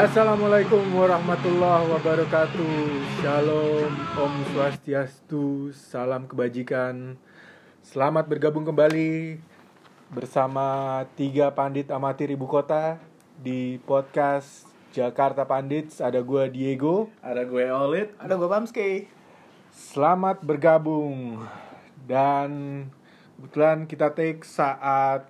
Assalamualaikum warahmatullahi wabarakatuh. Shalom, Om Swastiastu, salam kebajikan. Selamat bergabung kembali bersama tiga pandit amatir ibu kota Di podcast Jakarta Pandits. Ada gue Diego. Ada gue Olit. Ada gue Bamski. Selamat bergabung. Dan kebetulan kita take saat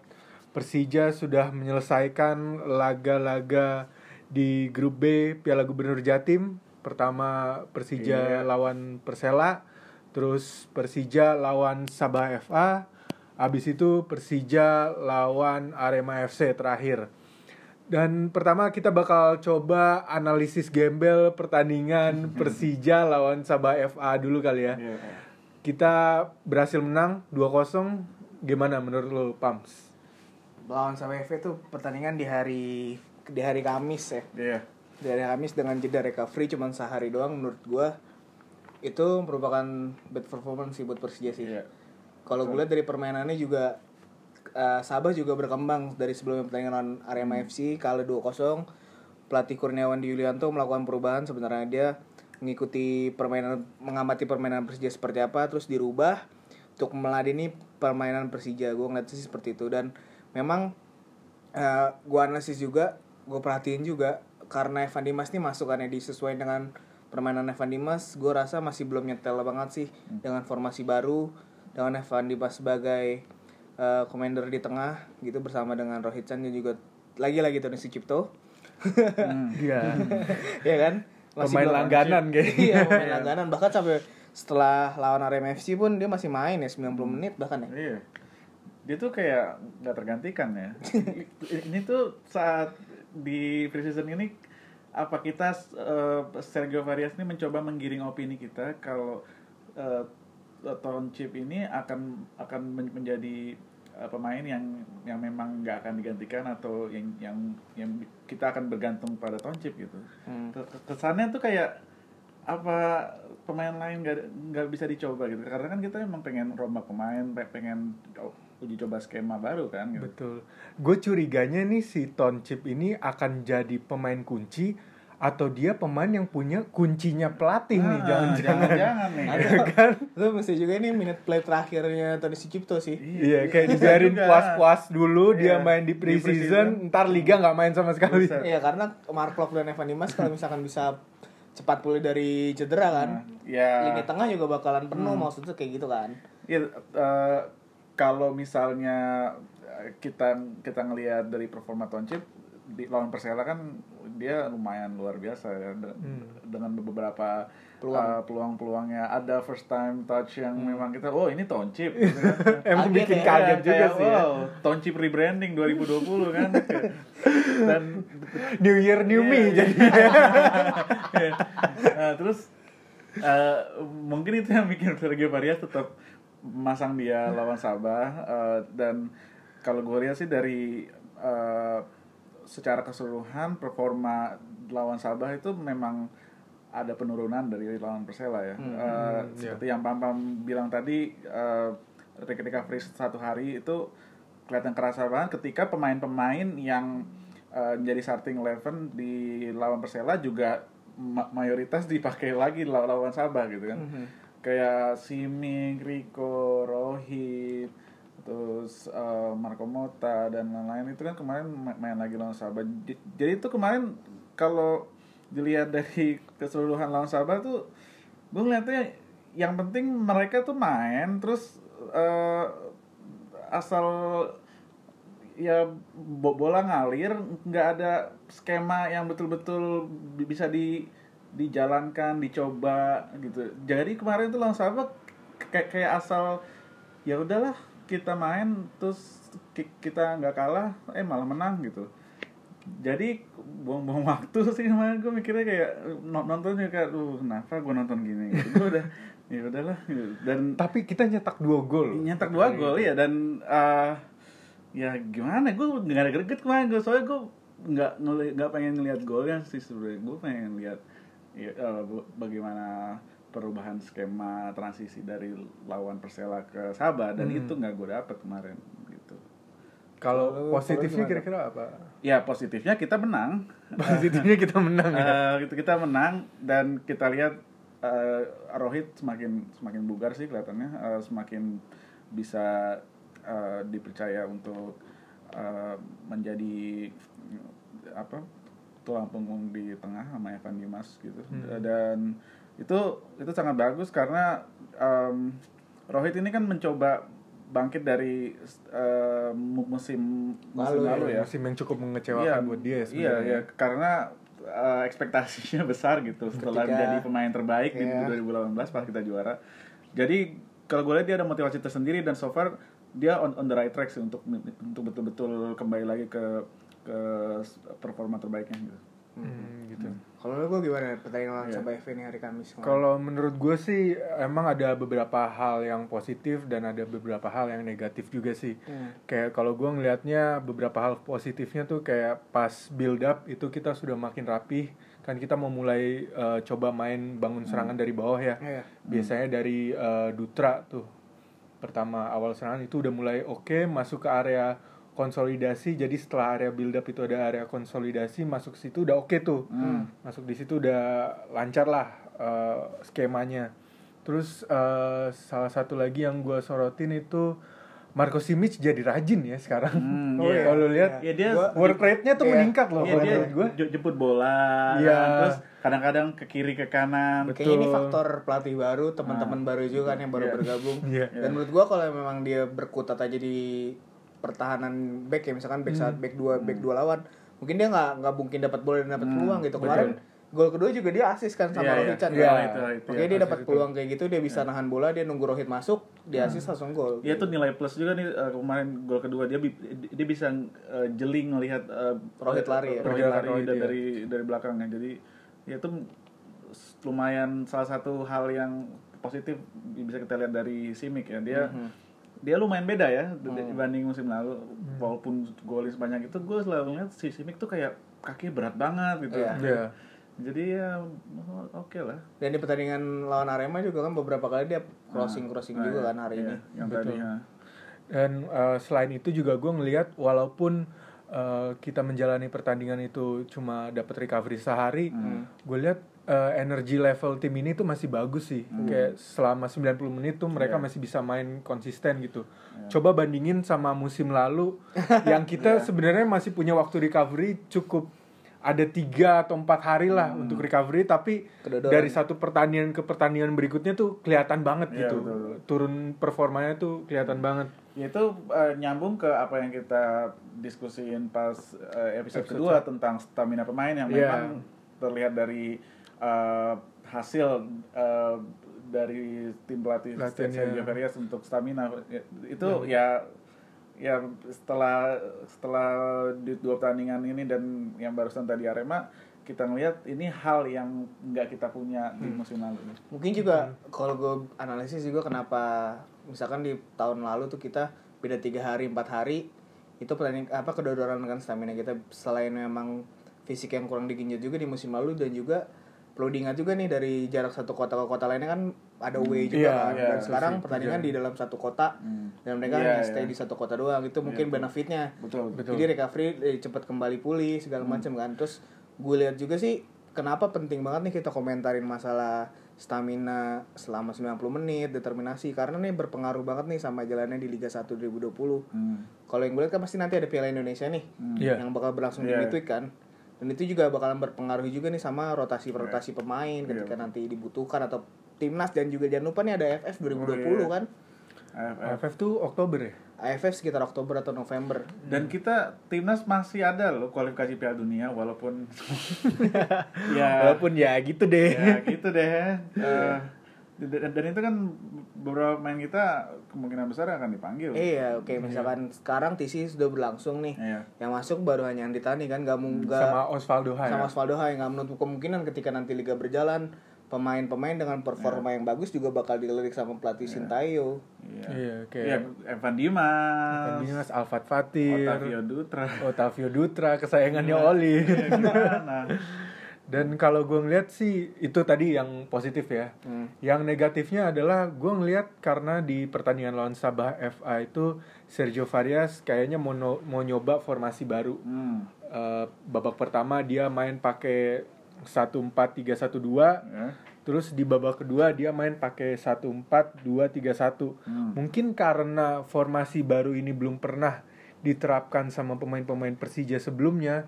Persija sudah menyelesaikan laga-laga di grup B Piala Gubernur Jatim. Pertama Persija Iya. lawan Persela, terus Persija lawan Sabah FA, habis itu Persija lawan Arema FC terakhir. Dan pertama kita bakal coba analisis gembel pertandingan Persija lawan Sabah FA dulu kali ya. Iya. Kita berhasil menang 2-0. Gimana menurut lo, Pams? Lawan sama FV itu pertandingan di hari di hari Kamis ya. Iya. Di hari Kamis dengan jeda recovery cuman sehari doang menurut gua itu merupakan bad performance sih buat Persija sih. Iya. Kalau gue lihat dari permainannya juga eh, Sabah juga berkembang dari sebelum pertandingan lawan Arema FC kalah 2-0. Pelatih Kurniawan di Yulianto melakukan perubahan sebenarnya dia mengikuti permainan mengamati permainan Persija seperti apa terus dirubah untuk meladeni permainan Persija. Gue ngeliat sih seperti itu dan memang eh gue analisis juga, gue perhatiin juga karena Evan Dimas nih masukannya disesuaikan dengan permainan Evan Dimas, gue rasa masih belum nyetel banget sih dengan formasi baru dengan Evan Dimas sebagai eh, commander di tengah gitu bersama dengan Rohit Chan dan juga lagi-lagi Tony Sucipto. Iya. ya kan? Pemain belum- langganan kayaknya. Iya, pemain langganan bahkan sampai setelah lawan Arema FC pun dia masih main ya 90 menit bahkan ya. Iya. Dia tuh kayak nggak tergantikan ya. ini tuh saat di preseason ini apa kita eh, Sergio Varias ini mencoba menggiring opini kita kalau uh, Chip ini akan akan men- menjadi eh, pemain yang yang memang nggak akan digantikan atau yang yang yang kita akan bergantung pada Chip gitu. Hmm. Ke- ke- kesannya tuh kayak apa pemain lain nggak nggak bisa dicoba gitu karena kan kita emang pengen rombak pemain pe- pengen oh, uji coba skema baru kan gitu. Betul. Gue curiganya nih si Chip ini akan jadi pemain kunci atau dia pemain yang punya kuncinya pelatih nih Ah, jangan-jangan. jangan-jangan nih Ada kan? Itu mesti juga ini minute play terakhirnya Tony Sucipto sih. Iya, kayak bisa dibiarin puas-puas dulu dia Iya, main di di preseason, preseason. ntar liga nggak main sama sekali. Bisa. Iya, karena Mark Locke dan Evan Dimas kalau misalkan bisa cepat pulih dari cedera kan. Ya Lini tengah juga bakalan penuh maksudnya kayak gitu kan. ya eh, kalau misalnya eh, kita kita ngelihat dari performa Chip di lawan Persela kan dia lumayan luar biasa ya de- dengan beberapa Peluang. eh, peluang-peluangnya ada first time touch yang memang kita oh ini Chip gitu kan. Emang bikin ya, kaget Kayak- juga kayak, sih ya. wow, Chip rebranding 2020 kan dan New Year New Me Iya, jadi. Iya. Nah, terus eh, mungkin itu yang bikin Sergio Varias tetap masang dia lawan Sabah eh, dan kalau gue lihat sih dari eh, secara keseluruhan performa lawan Sabah itu memang ada penurunan dari lawan Persela ya. Eh, seperti yang Pam Pam bilang tadi eh, ketika free satu hari itu kelihatan kerasa banget ketika pemain-pemain yang eh, menjadi starting eleven di lawan Persela juga ma- mayoritas dipakai lagi law- lawan Sabah gitu kan. Kayak Simic, Rico, Rohit, terus eh, Marco Mota dan lain-lain itu kan kemarin ma- main lagi lawan Sabah. Jadi itu kemarin kalau dilihat dari keseluruhan lawan Sabah tuh gue ngeliatnya yang penting mereka tuh main terus eh, asal ya bo- bola ngalir nggak ada skema yang betul-betul bi- bisa di dijalankan dicoba gitu jadi kemarin tuh lawan Sabah kayak kayak asal ya udahlah kita main terus ki- kita nggak kalah eh malah menang gitu jadi buang-buang waktu sih kemarin gue mikirnya kayak no- nonton juga kayak duh kenapa gue nonton gini gitu. gue udah ya udahlah gitu. dan Tapi kita nyetak dua gol. nyetak dua gol ya dan eh, ya gimana gue nggak ada greget kemarin gue soalnya gue nggak nggak pengen ngelihat golnya sih sebenarnya gue pengen lihat ya, bagaimana perubahan skema transisi dari lawan Persela ke Sabah dan itu nggak gue dapet kemarin gitu Kalau positifnya kira-kira apa? Ya positifnya kita menang. Positifnya kita menang ya. Eh, gitu kita menang dan kita lihat eh, Rohit semakin semakin bugar sih kelihatannya eh, semakin bisa eh, dipercaya untuk eh, menjadi apa tulang punggung di tengah sama Evan Dimas gitu dan itu itu sangat bagus karena em, Rohit ini kan mencoba bangkit dari mu- musim musim Lalu ya, lalu ya Musim yang cukup mengecewakan buat dia Iya, sebenarnya. iya, karena uh, ekspektasinya besar gitu setelah Ketika- menjadi pemain terbaik Iya. di 2018 pas kita juara. Jadi kalau gue lihat dia ada motivasi tersendiri dan so far dia on, on the right track sih untuk untuk betul-betul kembali lagi ke ke performa terbaiknya gitu. Hmm, gitu. Kalau lu gue gimana pertandingan lawan. Sabah FA ini hari Kamis kemarin? Kalau menurut gue sih emang ada beberapa hal yang positif dan ada beberapa hal yang negatif juga sih. Hmm. Kayak kalau gue ngelihatnya beberapa hal positifnya tuh kayak pas build up itu kita sudah makin rapih kan kita mau mulai eh, coba main bangun serangan dari bawah ya. Iya. Biasanya dari eh, Dutra tuh pertama awal serangan itu udah mulai oke masuk ke area konsolidasi jadi setelah area build up itu ada area konsolidasi masuk situ udah oke tuh masuk di situ udah lancar lah eh, skemanya terus eh, salah satu lagi yang gue sorotin itu Marco Simic jadi rajin ya sekarang Hmm, oh, iya. kalau lihat Ya dia Gua- work rate-nya tuh Iya. meningkat loh Iya, kalau dia gue jemput bola, Iya. kan, terus kadang-kadang ke kiri ke kanan. Betul. Kayaknya ini faktor pelatih baru, teman-teman baru juga kan yang baru Iya. bergabung. Iya. Dan menurut gua kalau memang dia berkutat aja di pertahanan back ya misalkan back saat back 2 back dua lawan, mungkin dia nggak nggak mungkin dapat bola dan dapat peluang gitu. Kemarin gol kedua juga dia asis kan sama Iya, iya. Rohit Chan. Iya, kan? itu, itu, Makanya iya, dia dapat peluang kayak gitu dia bisa nahan bola, dia nunggu Rohit masuk, dia asis langsung gol. Ya itu nilai plus juga nih eh, kemarin gol kedua dia dia bisa eh, jeli ngelihat eh, Rohit lari ya. Rohit lari Rohit, da- iya. dari dari belakangnya. Jadi ya itu lumayan salah satu hal yang positif bisa kita lihat dari Simic ya. Dia dia lumayan beda ya d- dibanding musim lalu. Walaupun golin sebanyak itu gue selalu ngeliat si Simic tuh kayak kaki berat banget gitu. Iya. Iya. Jadi ya oke lah. Dan di pertandingan lawan Arema juga kan beberapa kali dia crossing-crossing Nah, juga iya, kan hari iya, ini. Yang tadi ya. Dan eh, selain itu juga gue ngelihat walaupun eh, kita menjalani pertandingan itu cuma dapat recovery sehari, gue lihat eh, energi level tim ini tuh masih bagus sih. Kayak selama 90 menit tuh mereka masih bisa main konsisten gitu. Coba bandingin sama musim lalu yang kita sebenarnya masih punya waktu recovery cukup ada tiga atau empat hari lah untuk recovery tapi Kedodoran. dari satu pertandingan ke pertandingan berikutnya tuh kelihatan banget Iya, gitu betul. turun performanya tuh kelihatan banget Ya, itu eh, nyambung ke apa yang kita diskusiin pas eh, episode, Episode kedua tentang stamina pemain yang Iya. memang terlihat dari eh, hasil eh, dari tim pelatih. Sergio Varias untuk stamina. Ya, itu ya. ya setelah setelah di dua pertandingan ini dan yang barusan tadi Arema kita ngelihat ini hal yang nggak kita punya di musim lalu Mungkin juga kalau gue analisis juga kenapa misalkan di tahun lalu tuh kita beda tiga hari empat hari itu pertanding apa kedodoran dengan stamina kita. Selain memang fisik yang kurang digenjot juga di musim lalu dan juga perlu diingat juga nih dari jarak satu kota ke kota lainnya kan ada way juga iya, kan. iya, dan sekarang sih, pertandingan di dalam satu kota dan mereka Iya, hanya stay iya. di satu kota doang. Itu mungkin benefitnya. Betul Betul. jadi recovery eh, cepat kembali pulih segala macam kan. Terus gue lihat juga sih kenapa penting banget nih kita komentarin masalah stamina selama 90 menit determinasi. Karena nih berpengaruh banget nih sama jalannya di Liga 1 2020 Hmm. kalau yang gue lihat kan pasti nanti ada Piala Indonesia nih Iya. yang bakal berlangsung Iya. di midweek kan dan itu juga bakalan berpengaruh juga nih sama rotasi-rotasi pemain ketika Iya. nanti dibutuhkan atau timnas dan juga jangan lupa nih ada AFF 2020 iya. kan AFF. AFF tuh Oktober ya AFF sekitar Oktober atau November Dan kita timnas masih ada loh kualifikasi Piala Dunia walaupun ya walaupun ya gitu deh ya gitu deh. Eh, dan, dan itu kan beberapa pemain kita kemungkinan besar akan dipanggil. Iya, oke misalkan sekarang TC sudah berlangsung nih. Iya. Yang masuk baru hanya Andi Tani kan nggak mau nggak sama Osvaldo Hai sama Osvaldo Hai nggak menutup kemungkinan ketika nanti liga berjalan pemain-pemain dengan performa yang bagus juga bakal dilirik sama pelatih Sintayong. Iya. Iya, kayak Iya, Evan Dimas, Evan Dimas, Alfat Fatir, Otavio Dutra. Otavio Dutra, kesayangannya Oli. Iya, gimana? Dan kalau gue ngeliat sih itu tadi yang positif ya. Hmm. Yang negatifnya adalah gue ngeliat karena di pertandingan lawan Sabah FA itu Sergio Varias kayaknya mau no- mau nyoba formasi baru. Hmm. Eh, babak pertama dia main pakai 1-4-3-1-2 Ya. Terus di babak kedua dia main pakai 1-4-2-3-1 Hmm. Mungkin karena formasi baru ini belum pernah diterapkan sama pemain-pemain Persija sebelumnya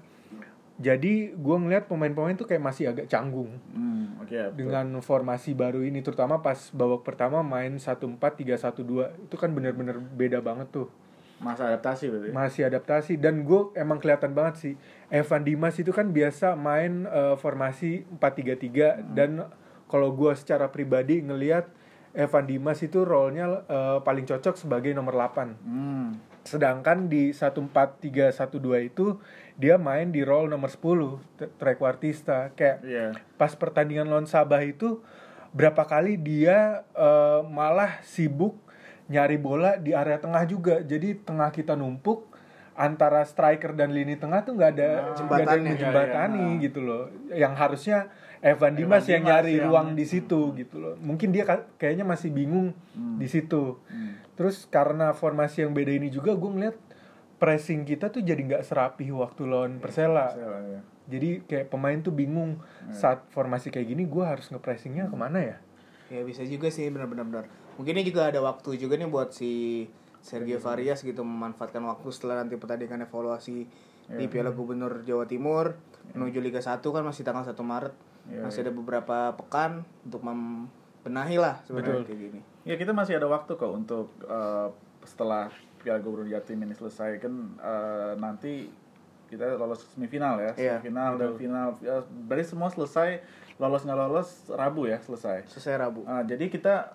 Jadi gue ngeliat pemain-pemain tuh kayak masih agak canggung Hmm, betul. Dengan formasi baru ini Terutama pas babak pertama main 1-4-3-1-2 Itu kan bener-bener beda banget tuh masa adaptasi berarti. masih adaptasi dan gue emang kelihatan banget sih Evan Dimas itu kan biasa main eh, formasi 4-3-3 dan kalau gue secara pribadi ngelihat Evan Dimas itu role-nya eh, paling cocok sebagai nomor 8 Hmm. sedangkan di 1-4-3-1-2 itu dia main di role nomor 10 t- trequartista kayak Iya. pas pertandingan lawan Sabah itu berapa kali dia eh, malah sibuk nyari bola di area tengah juga jadi tengah kita numpuk antara striker dan lini tengah tuh nggak ada nggak ada yang Jembatannya. menjembatani Iya, iya. gitu loh yang harusnya Evan Dimas yang Dimas nyari yang- ruang di situ gitu loh mungkin dia ka- kayaknya masih bingung di situ Hmm. terus karena formasi yang beda ini juga gue ngeliat pressing kita tuh jadi nggak serapih waktu lawan Persela. Persela, ya. jadi kayak pemain tuh bingung. Saat formasi kayak gini gue harus ngepressingnya ke mana ya? Ya bisa juga sih benar-benar benar. Mungkin ini juga ada waktu juga nih buat si Sergio Varias gitu memanfaatkan waktu setelah nanti pertandingan evaluasi di Piala Gubernur Jawa Timur menuju Liga 1 kan masih tanggal 1 Maret. Iya, masih ada beberapa pekan untuk membenahi lah sebenarnya kayak gini. Ya kita masih ada waktu kok untuk eh, setelah Piala Gubernur Jatim ini selesai kan eh, nanti kita lolos semifinal ya, Iya, semifinal dan final. Ya, berarti semua selesai lolos nggak lolos Rabu ya selesai. Selesai Rabu. Ah, jadi kita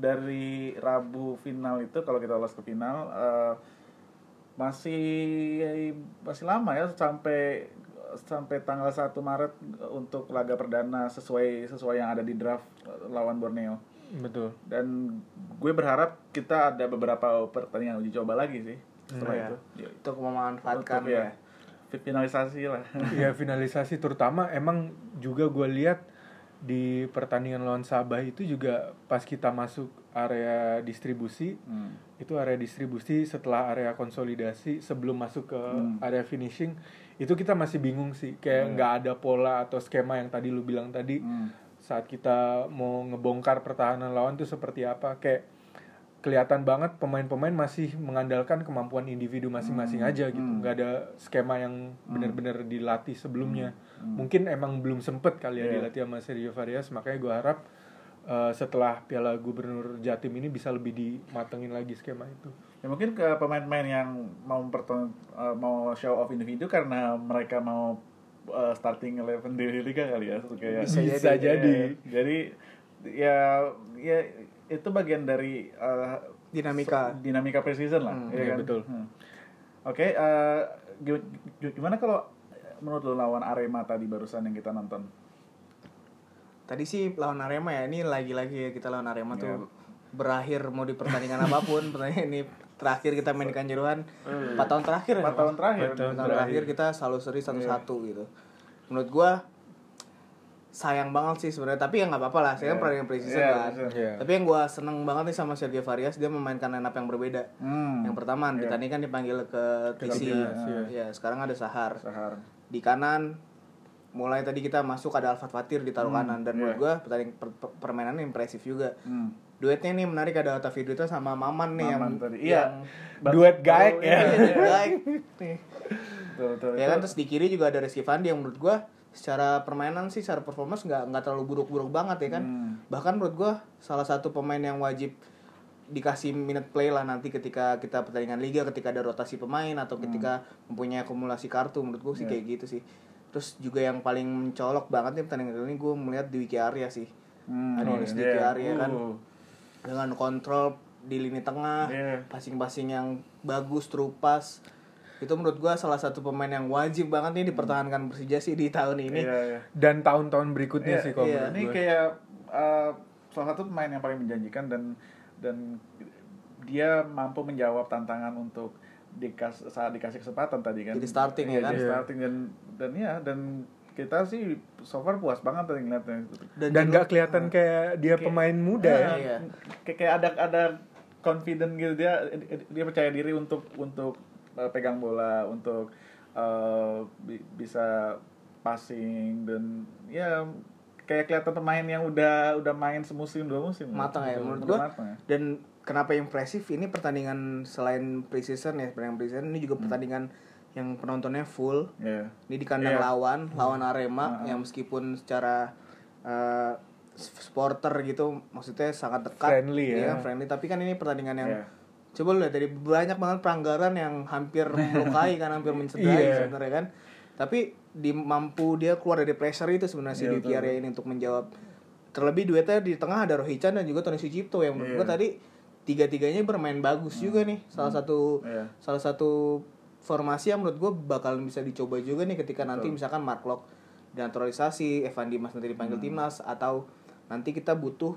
dari Rabu final itu kalau kita lolos ke final eh, masih masih lama ya sampai sampai tanggal 1 Maret untuk laga perdana sesuai sesuai yang ada di draft eh, lawan Borneo betul dan gue berharap kita ada beberapa pertandingan uji coba lagi sih setelah Iya. itu Ya, Untuk memanfaatkan untuk ya. ya finalisasi lah ya finalisasi terutama emang juga gue lihat di pertandingan lawan Sabah itu juga pas kita masuk area distribusi Hmm. itu area distribusi setelah area konsolidasi sebelum masuk ke area finishing itu kita masih bingung sih kayak nggak ada pola atau skema yang tadi lu bilang tadi Hmm. Saat kita mau ngebongkar pertahanan lawan tuh seperti apa. Kayak kelihatan banget pemain-pemain masih mengandalkan kemampuan individu masing-masing aja gitu. nggak ada skema yang benar-benar dilatih sebelumnya. Mungkin emang belum sempet kali ya Iya. dilatih sama Sergio Varias. Makanya gue harap uh, setelah Piala Gubernur Jatim ini bisa lebih dimatengin lagi skema itu. Ya mungkin ke pemain-pemain yang mau memperton- eh, mau show off individu karena mereka mau eh, starting eleven di liga kali ya kayak Bisa Bisa jadi. jadi. Ya, jadi ya ya itu bagian dari eh, Dinamika. dinamika preseason lah Hmm, ya iya, kan? betul. Hmm. Oke, gi- gi- gimana kalau menurut lo lawan Arema tadi barusan yang kita nonton? Tadi sih lawan Arema ya, ini lagi-lagi kita lawan Arema Iya. tuh berakhir mau di pertandingan apa pun, pertandingan ini terakhir kita main di Kanjuruhan 4 tahun terakhir ya. Empat tahun terakhir. Empat tahun Empat terakhir kita selalu seri satu-satu gitu. Menurut gua sayang banget sih sebenarnya, tapi ya nggak apa-apa lah. Saya kan Iya. pertandingan preseason Iya, kan. Iya. Tapi yang gua seneng banget nih sama Sergio Varias, dia memainkan line up yang berbeda. Hmm. Yang pertama Iya. Dita kan dipanggil ke TC. iya. Ya, sekarang ada Sahar. Sahar. Di kanan mulai tadi kita masuk ada Alfat Fatir di taruh kanan dan menurut iya. gua pertandingan per- per- permainannya impresif juga. Hmm. Duetnya nih menarik ada Otavio Dutra sama Maman nih Maman yang tadi. Iya. yang duet gaek Oh, ya iya. duet gaek. Nih. Betul, betul. ya kan terus di kiri juga ada Rizky Fandi yang menurut gua secara permainan sih secara performance nggak nggak terlalu buruk-buruk banget ya kan Hmm. bahkan menurut gua salah satu pemain yang wajib dikasih minute play lah nanti ketika kita pertandingan liga ketika ada rotasi pemain atau ketika mempunyai akumulasi kartu menurut gua sih Hmm. Iya. kayak gitu sih terus juga yang paling mencolok banget nih pertandingan ini gua melihat di Wiki Arya sih Hmm, Ada iya, Rizky iya. Arya kan. Uh, dengan kontrol di lini tengah Iya. passing-passing yang bagus terupas itu menurut gua salah satu pemain yang wajib banget nih dipertahankan Persija sih di tahun ini Iya, iya. dan tahun-tahun berikutnya Iya, sih kalau iya. menurut Ini kayak uh, salah satu pemain yang paling menjanjikan dan dan dia mampu menjawab tantangan untuk dikas saat dikasih kesempatan tadi kan. Jadi starting ya Iya, kan? jadi Iya. starting dan dan ya dan kita sih so far puas banget tadi ngeliatnya. Dan jangan- nggak kelihatan kayak dia pemain muda ya. Nah, Iya. kayak kayak ada ada confident gitu. Dia dia percaya diri untuk untuk uh, pegang bola untuk uh, bi- bisa passing dan ya kayak kelihatan pemain yang udah udah main semusim dua musim. Matang ya Udah- menurut gua. ya. dan kenapa impresif? Ini pertandingan selain preseason ya pertandingan preseason ini juga pertandingan yang penontonnya full Iya. ini di kandang Iya. lawan lawan Arema Heeh. yang meskipun secara uh, supporter gitu maksudnya sangat dekat Friendly ya. iya, friendly tapi kan ini pertandingan yang Iya. coba lu lihat tadi banyak banget pelanggaran yang hampir melukai kan hampir mencederai Iya. sebenarnya kan tapi di mampu dia keluar dari pressure itu sebenarnya si Iya, Diki. Arya ini untuk menjawab terlebih duetnya di tengah ada Rohichan dan juga Tony Sucipto yang menurut Iya. gua tadi tiga-tiganya bermain bagus juga nih salah satu Iya. salah satu formasi yang menurut gue bakal bisa dicoba juga nih ketika nanti misalkan Mark Locke naturalisasi Evan Dimas nanti dipanggil timnas atau nanti kita butuh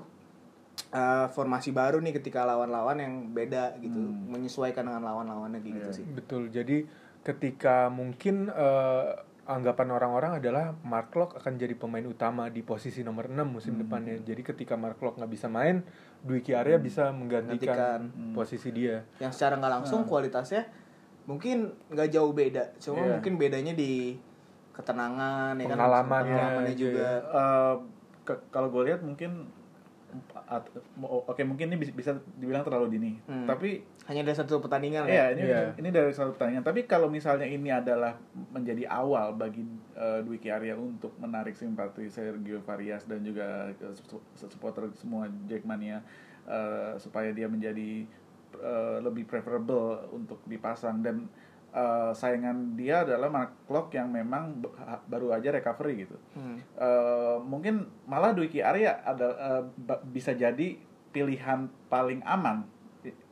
uh, formasi baru nih ketika lawan-lawan yang beda gitu menyesuaikan dengan lawan-lawannya gitu sih. Betul. Jadi ketika mungkin eh, anggapan orang-orang adalah Mark Locke akan jadi pemain utama di posisi nomor 6 musim depannya. Jadi ketika Mark Locke nggak bisa main, Dwiki Arya bisa menggantikan Menggantikan. posisi dia. yang secara nggak langsung kualitasnya mungkin nggak jauh beda cuma Iya. mungkin bedanya di ketenangan ya kan Pengalamannya pengalamannya aja, juga Eh, ke- kalau gue lihat mungkin oke mungkin ini bis- bisa dibilang terlalu dini Hmm. tapi hanya ada satu pertandingan Iya, ya ini Iya. ini dari satu pertanyaan. Tapi kalau misalnya ini adalah menjadi awal bagi eh, Dwiki Arya untuk menarik simpati Sergio Varias dan juga su- supporter semua Jackmania eh, supaya dia menjadi eh, lebih preferable untuk dipasang dan eh, saingan dia adalah Mark yang memang baru aja recovery gitu. Hmm. Eh, mungkin malah Dwiki Arya ada ba- bisa jadi pilihan paling aman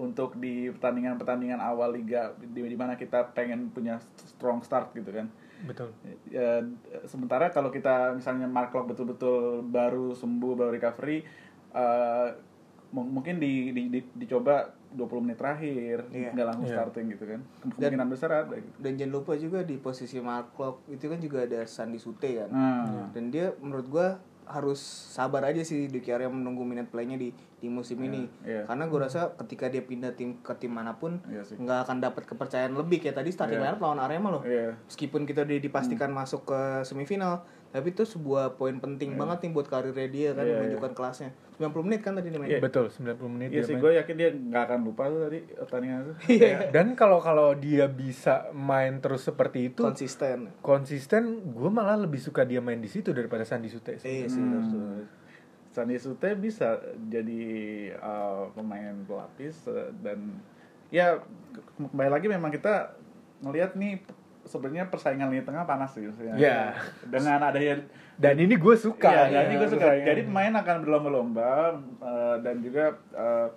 untuk di pertandingan-pertandingan awal liga di, di mana kita pengen punya strong start gitu kan. Betul. Ya, sementara kalau kita misalnya Mark Locke betul-betul baru sembuh baru recovery mung- mungkin di, di, di- dicoba 20 menit terakhir Iya. nggak langsung Iya. starting gitu kan kemungkinan besar ada gitu. dan jangan lupa juga di posisi Mark Locke itu kan juga ada Sandi Sute kan Nah, dan dia menurut gua harus sabar aja sih Duki Arya menunggu minute playnya di di musim ini iya. karena gue rasa ketika dia pindah tim ke tim mana pun Iya nggak akan dapat kepercayaan lebih kayak tadi starting Iya. lineup lawan Arema loh Iya. meskipun kita udah dipastikan masuk ke semifinal tapi itu sebuah poin penting banget nih buat karirnya dia kan Iya, iya. menunjukkan kelasnya 90 menit kan tadi dia main Iya. Betul, 90 menit Iya dia sih, main. gue yakin dia nggak akan lupa tuh tadi pertandingan itu. Iya. Dan kalau kalau dia bisa main terus seperti itu konsisten konsisten, gue malah lebih suka dia main di situ daripada Sandi Sute. iya sih Hmm. Sandi Sute bisa jadi uh, pemain pelapis uh, dan ya ke- kembali lagi memang kita ngelihat nih sebenarnya persaingan lini tengah panas sih. Iya. Dengan adanya Dan ini gue suka. Iya, ya, jadi gue suka. persaingan. Jadi pemain akan berlomba-lomba uh, dan juga uh,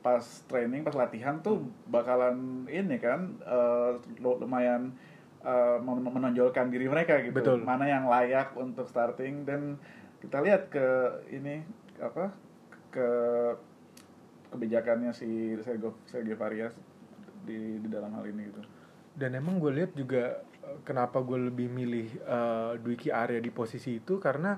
pas training, pas latihan tuh bakalan ini kan uh, lu- lumayan uh, men- menonjolkan diri mereka gitu. Betul. Mana yang layak untuk starting dan kita lihat ke ini apa ke kebijakannya si Sergio Sergio Varias di di dalam hal ini gitu. Dan emang gue lihat juga eh, kenapa gue lebih milih eh, Dwiki Arya di posisi itu karena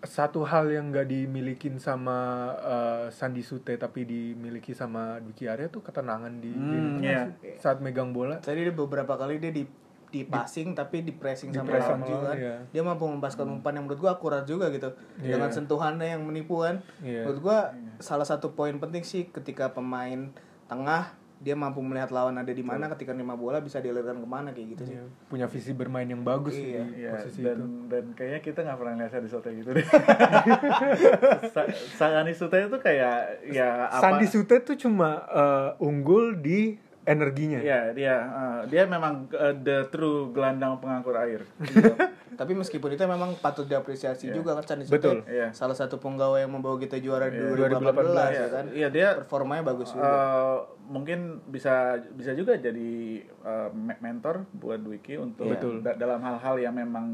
satu hal yang gak dimilikin sama eh, Sandi Sute tapi dimiliki sama Dwiki Arya tuh ketenangan di, di Hmm, tengah iya. sih. saat megang bola. tadi dia beberapa kali dia di di passing tapi di pressing Di sama press lawan juga kan. iya. dia mampu membaskan umpan yang menurut gua akurat juga gitu Iya. dengan sentuhannya yang menipu kan Iya. menurut gua salah satu poin penting sih ketika pemain tengah dia mampu melihat lawan ada di mana ketika nerima bola bisa dialirkan ke mana kayak gitu sih Iya, punya visi bermain yang bagus Iya, di Iya, posisi dan itu. dan kayaknya kita nggak pernah lihat di Sute gitu deh. Sa- Sandi Sute itu kayak ya apa? Sandi Sute tuh cuma eh, unggul di energinya. Iya, dia eh, dia memang eh, the true gelandang pengangkut air. tapi meskipun itu memang patut diapresiasi Iya. juga kan Sandi Betul. Sute Iya. salah satu penggawa yang membawa kita juara di Iya. 2018 ya Iya, kan Iya, dia performanya bagus juga eh, mungkin bisa bisa juga jadi eh, me- mentor buat Dwiki untuk Iya. Betul. da- dalam hal-hal yang memang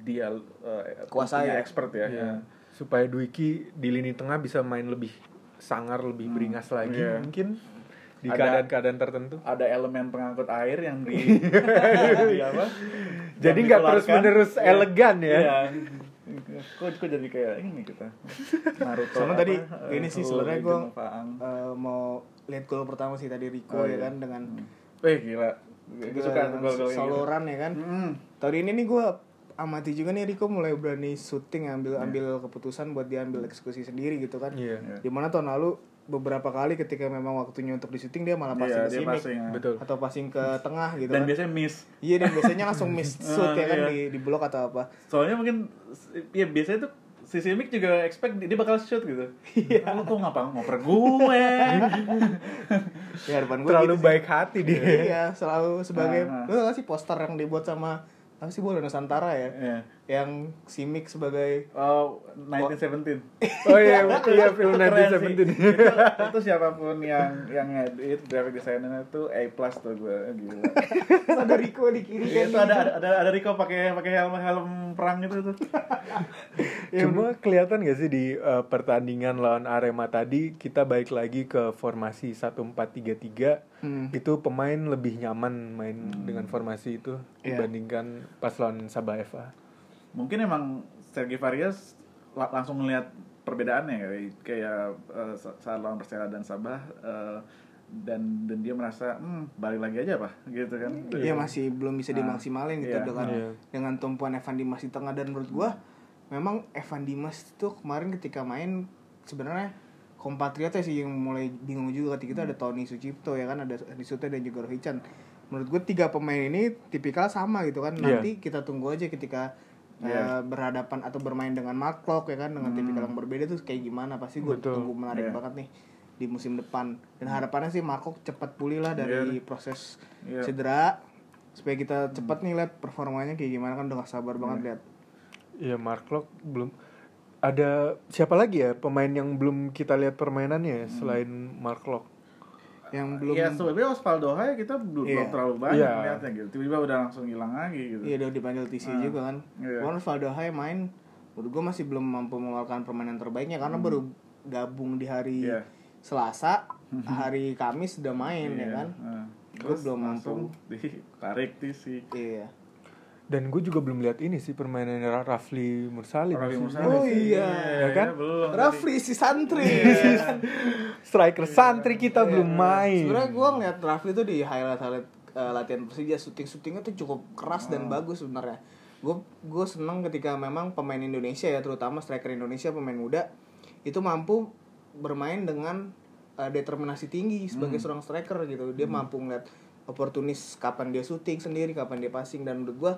dia eh, Kuasai ya. expert ya. Iya. Supaya Dwiki di lini tengah bisa main lebih sangar, lebih beringas lagi Iya. mungkin. Di Ada- keadaan-keadaan tertentu. ada elemen pengangkut air yang di, di apa? Jadi nggak dikeluarkan. terus-menerus Iya. elegan ya. Iya. Kok, kok jadi kayak ini kita Naruto Sama apa, tadi eh, ini sih Full sebenarnya gue of Aang. mau lihat gol pertama sih tadi Rico Oh, ya iya. kan dengan Wih gila Gue suka gol-gol run ya kan. Hmm. Tahun ini nih gue amati juga nih Rico mulai berani syuting ambil ambil keputusan buat dia ambil eksekusi sendiri gitu kan. Iya. Iya. Di mana tahun lalu beberapa kali ketika memang waktunya untuk di syuting dia malah passing Iya, ke sini passing, ya. Betul. atau passing ke tengah gitu Dan kan. biasanya miss Iya dan biasanya langsung miss shoot ya kan iya. di di blok atau apa. Soalnya mungkin Ya biasanya tuh Si Simic juga expect dia bakal shoot gitu Iya Lu kok ngapa ngoper gue Ya harapan gue Terlalu gitu sih. baik hati dia. Iya, selalu sebagai Ah, ah. lu tau sih poster yang dibuat sama apa sih bola Nusantara ya? Iya. Yang Simic sebagai Oh, 1917 Oh iya, iya film Keren 1917. sih. itu, itu siapa pun yang yang ngedit graphic designer itu A plus tuh gue gila. ada Rico di kiri Iya, kan. itu ada ada ada, Rico pakai pakai helm helm perang itu tuh. Cuma kelihatan gak sih di uh, pertandingan lawan Arema tadi kita balik lagi ke formasi 1433 Hmm. itu pemain lebih nyaman main dengan formasi itu Iya. dibandingkan pas lawan Sabah FA. Mungkin emang Sergi Varias la- langsung ngeliat perbedaannya kayak kayak eh, sa- saat lawan Persela dan Sabah eh, dan dan dia merasa hmm balik lagi aja pak gitu kan. Iya masih belum bisa Ah, dimaksimalin gitu iya. dengan Iya. dengan tumpuan Evan Dimas di tengah dan menurut gua memang Evan Dimas itu kemarin ketika main sebenarnya kompatriotnya sih yang mulai bingung juga ketika itu ada Tony Sucipto ya kan ada Adi Suta dan juga Rohichan menurut gue tiga pemain ini tipikal sama gitu kan Iya. nanti kita tunggu aja ketika Iya. eh, berhadapan atau bermain dengan Mark Klok ya kan? Dengan tipikal yang berbeda tuh kayak gimana? Pasti gue tunggu menarik Iya. banget nih di musim depan. Dan harapannya sih Mark Klok cepat pulih lah dari proses Iya. cedera supaya kita cepat nih lihat performanya kayak gimana kan udah gak sabar banget lihat. Iya, Mark Locke belum ada siapa lagi ya pemain yang belum kita lihat permainannya ya, selain Mark Locke. Yang belum Iya sebenarnya Osvaldo Hai kita belum, Iya. belum terlalu banyak Iya. melihatnya gitu. Tiba-tiba udah langsung hilang lagi gitu. iya udah dipanggil TC juga kan Iya. Cuman Valdo Hai main menurut gue masih belum mampu mengeluarkan permainan terbaiknya karena baru gabung di hari Iya. Selasa hari Kamis udah main ya Iya. kan Nah, Gua terus belum langsung ditarik TC. iya Dan gue juga belum lihat ini sih permainan Rafli Mursali. Rafli maksudnya. Mursali Oh sih. iya. Ya kan? belum. Rafli si santri Striker santri kita belum main. sebenarnya gue ngeliat Rafli tuh di highlight highlight eh, latihan Persija syuting syutingnya tuh cukup keras dan bagus sebenarnya gue gue seneng ketika memang pemain Indonesia ya terutama striker Indonesia pemain muda itu mampu bermain dengan eh, determinasi tinggi sebagai seorang striker gitu dia mampu ngeliat oportunis kapan dia syuting sendiri kapan dia passing dan menurut gue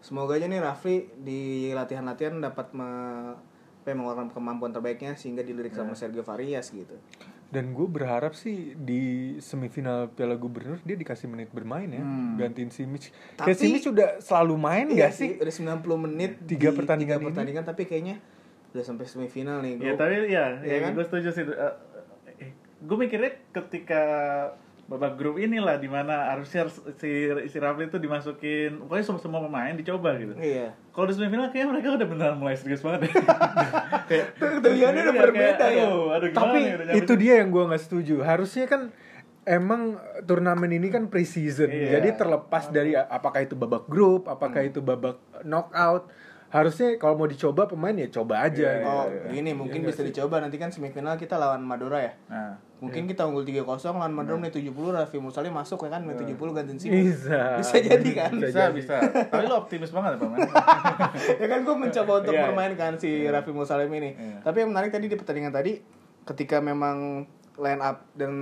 semoga aja nih Rafli di latihan-latihan dapat me- apa ya, mengeluarkan kemampuan terbaiknya sehingga dilirik sama Sergio Varias gitu Dan gue berharap sih di semifinal Piala Gubernur dia dikasih menit bermain ya, Hmm. gantiin Simic. Tapi- Kayak Simic sudah selalu main Iya gak sih? Udah 90 menit Tiga di pertandingan tiga ini. pertandingan tapi kayaknya udah sampai semifinal nih. Ya Gua- tapi ya, Iya ya kan? gue setuju sih. Eh, eh, gue mikirnya ketika babak grup inilah di mana harusnya si si Rafli itu dimasukin, pokoknya semua semua pemain dicoba gitu. Iya. Kalau di semifinal kayaknya mereka udah beneran mulai serius banget. kayak Ketujuannya udah iya, berbeda kayak, ya. Aduh, aduh gimana Tapi nih, udah nyampe itu dia yang gue nggak setuju. Harusnya kan emang turnamen ini kan pre-season. Iya. Jadi terlepas dari apakah itu babak grup, apakah itu babak knockout. Harusnya kalau mau dicoba pemain ya coba aja. Iya, gitu. Oh, gini mungkin bisa dicoba nanti kan semifinal kita lawan Madura ya. Nah, Mungkin kita unggul 3-0 lawan Madura menit 70 Raffi Musali masuk ya kan menit 70 gantiin Simi. Bisa. Bisa jadi kan? bisa bisa. Tapi lo optimis banget ya, Pak Man. ya kan gue mencoba untuk Iya. mempermainkan si Raffi Musalim ini. Iya. Tapi yang menarik tadi di pertandingan tadi ketika memang line up dan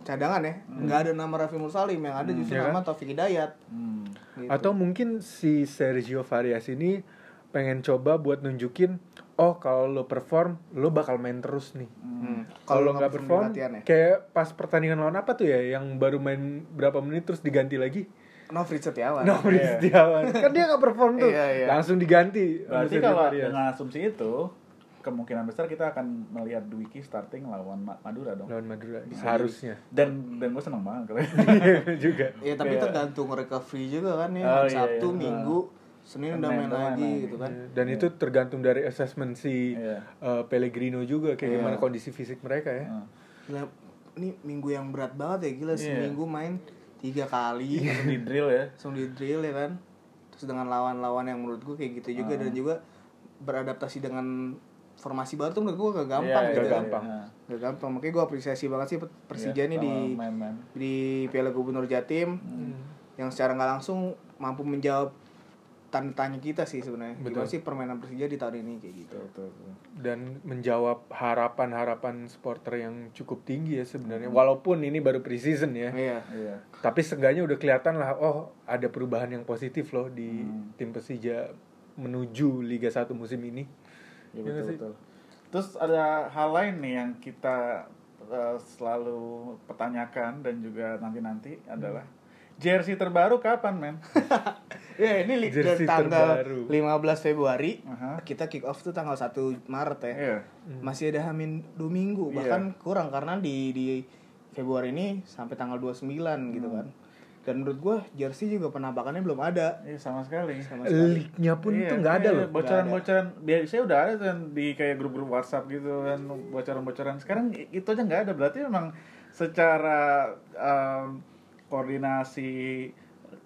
cadangan ya nggak ada nama Raffi Mursalim yang ada justru Iya kan? nama Taufik Hidayat Hmm. gitu. Atau mungkin si Sergio Varias ini pengen coba buat nunjukin oh kalau lo perform lo bakal main terus nih. Hmm. Kalau nggak perform ya kayak pas pertandingan lawan apa tuh ya yang baru main berapa menit terus diganti lagi? Novri Setiawan Nofri Iya. Setiawan. Kan dia nggak perform tuh. Iya, iya. Langsung diganti. Berarti kalau dengan asumsi itu kemungkinan besar kita akan melihat Dwiki starting lawan Ma- Madura dong. lawan Madura harusnya. Dan dan gue seneng banget kalau Iya juga. ya tapi Kayak- tergantung recovery juga kan ya Oh, iya, Sabtu iya. Minggu Senin udah main main lagi lagi. gitu kan Dan itu tergantung dari assessment si Iya. uh, Pellegrino juga kayak Iya. gimana kondisi fisik mereka ya. Nah, Nah, ini minggu yang berat banget ya gila Iya. seminggu main tiga kali Langsung di drill ya langsung di drill ya kan terus dengan lawan-lawan yang menurut gue kayak gitu juga dan juga beradaptasi dengan formasi baru tuh menurut gue gak gampang Iya, gitu iya, kan. gampang. iya. gak gampang makanya gue apresiasi banget sih Persija Iya, nih di sama main-main. di Piala Gubernur Jatim Hmm. yang secara nggak langsung mampu menjawab tanda tanya kita sih sebenarnya Betul. gimana sih permainan Persija di tahun ini kayak gitu Betul, betul, betul. dan menjawab harapan-harapan supporter yang cukup tinggi ya sebenarnya Hmm. walaupun ini baru preseason ya iya Iya. tapi seenggaknya udah kelihatan lah oh ada perubahan yang positif loh di Hmm. tim Persija menuju Liga 1 musim ini Ya, Iya betul, sih? betul. Terus ada hal lain nih yang kita eh, selalu pertanyakan dan juga nanti-nanti adalah jersey terbaru kapan, men? ya ini li- Jersey tanggal terbaru. 15 Februari Aha. kita kick off tuh tanggal 1 Maret ya Iya. masih ada hamin dua minggu Iya. bahkan kurang karena di di Februari ini sampai tanggal 29 gitu Hmm. kan dan menurut gua jersey juga penampakannya belum ada Iya, sama sekali. sama sekali league-nya pun Iya, tuh nggak ada iya, loh Bocoran-bocoran biasanya udah ada kan di kayak grup-grup WhatsApp gitu kan bocoran-bocoran. Sekarang i- itu aja nggak ada. Berarti memang secara em, koordinasi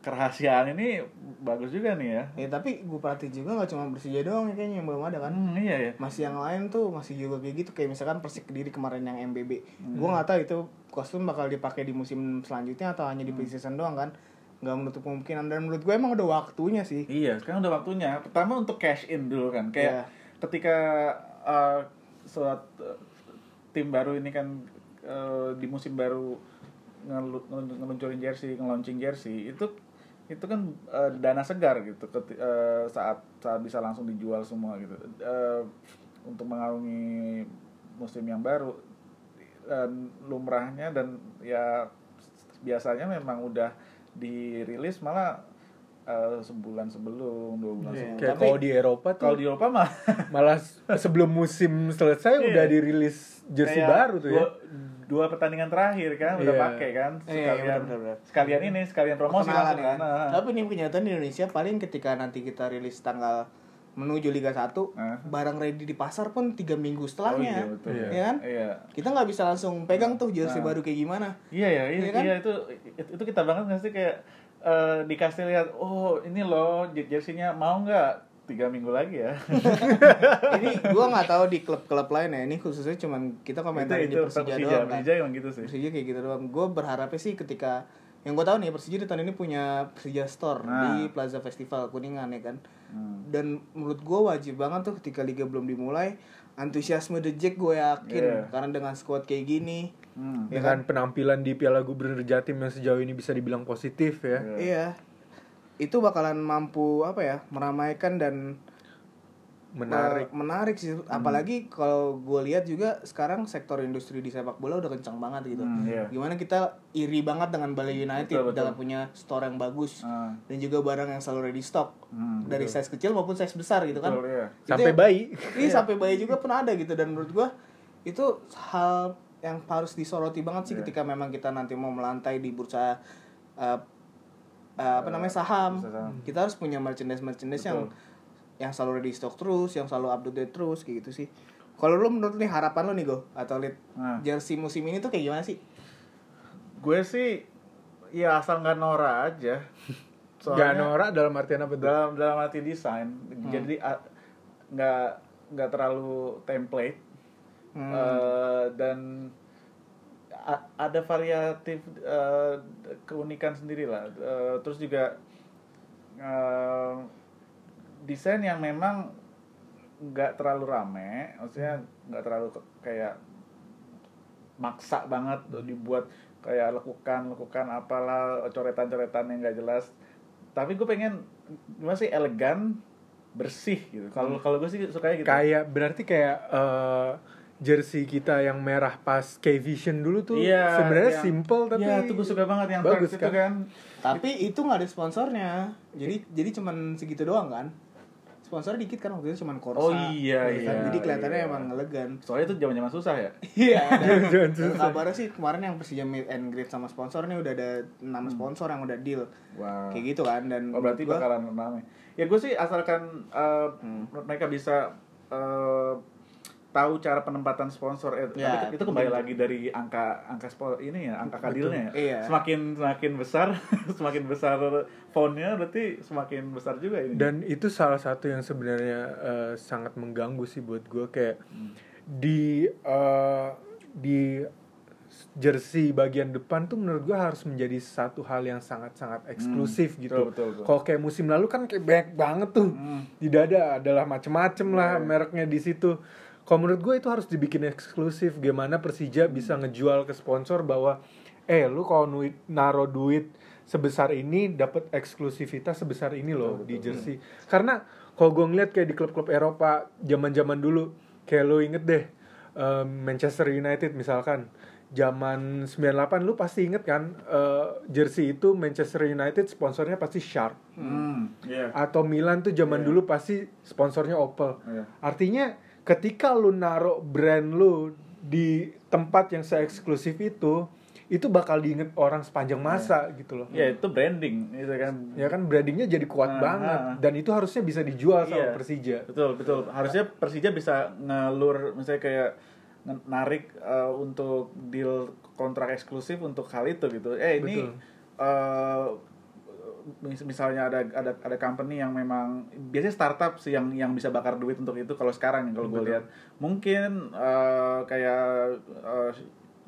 kerahasiaan ini bagus juga nih ya. ya tapi gue perhatiin juga nggak cuma Persija doang ya kayaknya yang belum ada kan Hmm, iya ya. masih yang lain tuh masih juga kayak gitu kayak misalkan Persik Kediri kemarin yang MBB Hmm. gua nggak tahu itu kostum bakal dipakai di musim selanjutnya atau hanya di Hmm. preseason doang kan nggak menutup kemungkinan dan menurut gue emang udah waktunya sih Iya, sekarang udah waktunya. Pertama untuk cash in dulu kan. Kayak Iya. ketika uh, suat uh, tim baru ini kan uh, di musim baru ngelu- ngelu- ngeluncurin jersey, nge-launching jersey itu itu kan uh, dana segar gitu keti- uh, saat saat bisa langsung dijual semua gitu Uh, untuk mengarungi musim yang baru dan lumrahnya dan ya biasanya memang udah dirilis malah uh, sebulan sebelum dua bulan Iya. sebelum kayak kalau di Eropa tuh kalau di Eropa mah malah sebelum musim selesai Iya. udah dirilis jersey kayak baru tuh ya dua, dua pertandingan terakhir kan udah Iya. pakai kan Iya, iya, sekalian benar-benar. sekalian ini sekalian promosi langsung kan Nah. Tapi ini kenyataan di Indonesia paling ketika nanti kita rilis tanggal menuju Liga 1 Hah? barang ready di pasar pun tiga Oh, minggu iya, setelahnya betul. Iya. ya kan iya kita nggak bisa langsung pegang tuh jersey Nah. baru kayak gimana iya ya iya, Iya kan? iya, itu itu kita banget nggak sih kayak eh, dikasih lihat oh ini loh jer- jersinya mau nggak tiga minggu lagi ya ini gua nggak tahu di klub-klub lain ya ini khususnya cuman kita komentar di Persija, Persija doang kan Persija emang gitu sih Persija kayak gitu doang gue berharapnya sih ketika yang gue tahu nih Persija di tahun ini punya Persija Store Nah. di Plaza Festival Kuningan ya kan Hmm. dan menurut gue wajib banget tuh ketika liga belum dimulai antusiasme The Jack gue yakin Iya. karena dengan squad kayak gini Hmm. Ya dengan penampilan di Piala Gubernur Jatim yang sejauh ini bisa dibilang positif ya Iya. iya itu bakalan mampu apa ya meramaikan dan menarik eh, menarik sih apalagi kalau gue lihat juga sekarang sektor industri di sepak bola udah kencang banget gitu Hmm, iya. gimana kita iri banget dengan Bali United Betul, betul. dalam punya store yang bagus Ah. dan juga barang yang selalu ready stock Hmm, dari size kecil maupun size besar gitu kan Betul, iya. Itu sampai yang- bayi Iya sampai bayi juga pun ada gitu dan menurut gua itu hal yang harus disoroti banget sih Iya. ketika memang kita nanti mau melantai di bursa uh, uh, apa namanya saham. bursa saham. Kita harus punya merchandise merchandise yang Betul. yang selalu ready stock terus, yang selalu update terus kayak gitu sih. Kalau lu menurut nih harapan lu nih go atau lihat Nah. jersey musim ini tuh kayak gimana sih? gue sih ya asal nggak norak aja Gak norak dalam artian apa dalam dalam arti desain jadi a- nggak nggak terlalu template Hmm. Eh, dan a- ada variatif eh, keunikan sendiri lah Eh, terus juga eh, desain yang memang nggak terlalu rame maksudnya nggak terlalu kayak maksa banget tuh dibuat kayak lekukan lekukan apalah coretan-coretan yang nggak jelas. Tapi gue pengen gimana sih elegan bersih gitu. Kalau kalau gue sih sukanya gitu. Kayak berarti kayak eh, jersey kita yang merah pas K-Vision dulu tuh Iya, sebenarnya yang- simple tapi Iya, tuh gue suka banget yang bagus Turks itu kan? kan. Tapi itu nggak ada sponsornya. Jadi jadi cuman segitu doang kan. Sponsor dikit kan waktu itu cuman Corsa. Oh iya, kan? iya, Jadi kelihatannya iya. emang elegan. Soalnya itu zaman-zaman susah ya. Iya. dan- kabarnya sih kemarin yang Persija meet and greet sama sponsor nih udah ada nama sponsor yang udah deal. Wow. Kayak gitu kan dan Oh berarti gua- bakalan ramai. Ya gue sih asalkan uh, Hmm. mereka bisa uh, tahu cara penempatan sponsor eh, Ya, tapi itu kembali lagi dari angka angka sponsor ini ya angka kadilnya ya. Iya. semakin semakin besar semakin besar fontnya berarti semakin besar juga ini dan itu salah satu yang sebenarnya eh, sangat mengganggu sih buat gue kayak di eh, di jersey bagian depan tuh menurut gue harus menjadi satu hal yang sangat-sangat eksklusif gitu. betul, betul, betul. Kalau kayak musim lalu kan kayak banyak banget tuh Hmm. di dada adalah macem-macem lah Iya. mereknya di situ. Kalau menurut gue itu harus dibikin eksklusif. Gimana Persija bisa ngejual ke sponsor bahwa eh lu kalau naro duit sebesar ini dapat eksklusivitas sebesar ini loh di jersey. Karena kalau gue ngeliat kayak di klub-klub Eropa zaman-zaman dulu kayak lu inget deh eh, Manchester United misalkan zaman 98 lu pasti inget kan eh, jersey itu Manchester United sponsornya pasti Sharp hmm, iya. atau Milan tuh zaman Iya. dulu pasti sponsornya Opel. Iya. Artinya ketika lu naruh brand lu di tempat yang se-eksklusif itu, itu bakal diinget orang sepanjang masa gitu loh. ya itu branding itu kan Ya kan brandingnya jadi kuat Ah, banget ah. dan itu harusnya bisa dijual sama Iya. Persija. betul betul harusnya Persija bisa ngelur misalnya kayak narik uh, untuk deal kontrak eksklusif untuk hal itu gitu eh ini Betul. uh, misalnya ada ada ada company yang memang biasanya startup sih yang yang bisa bakar duit untuk itu kalau sekarang kalau gue lihat mungkin uh, kayak uh,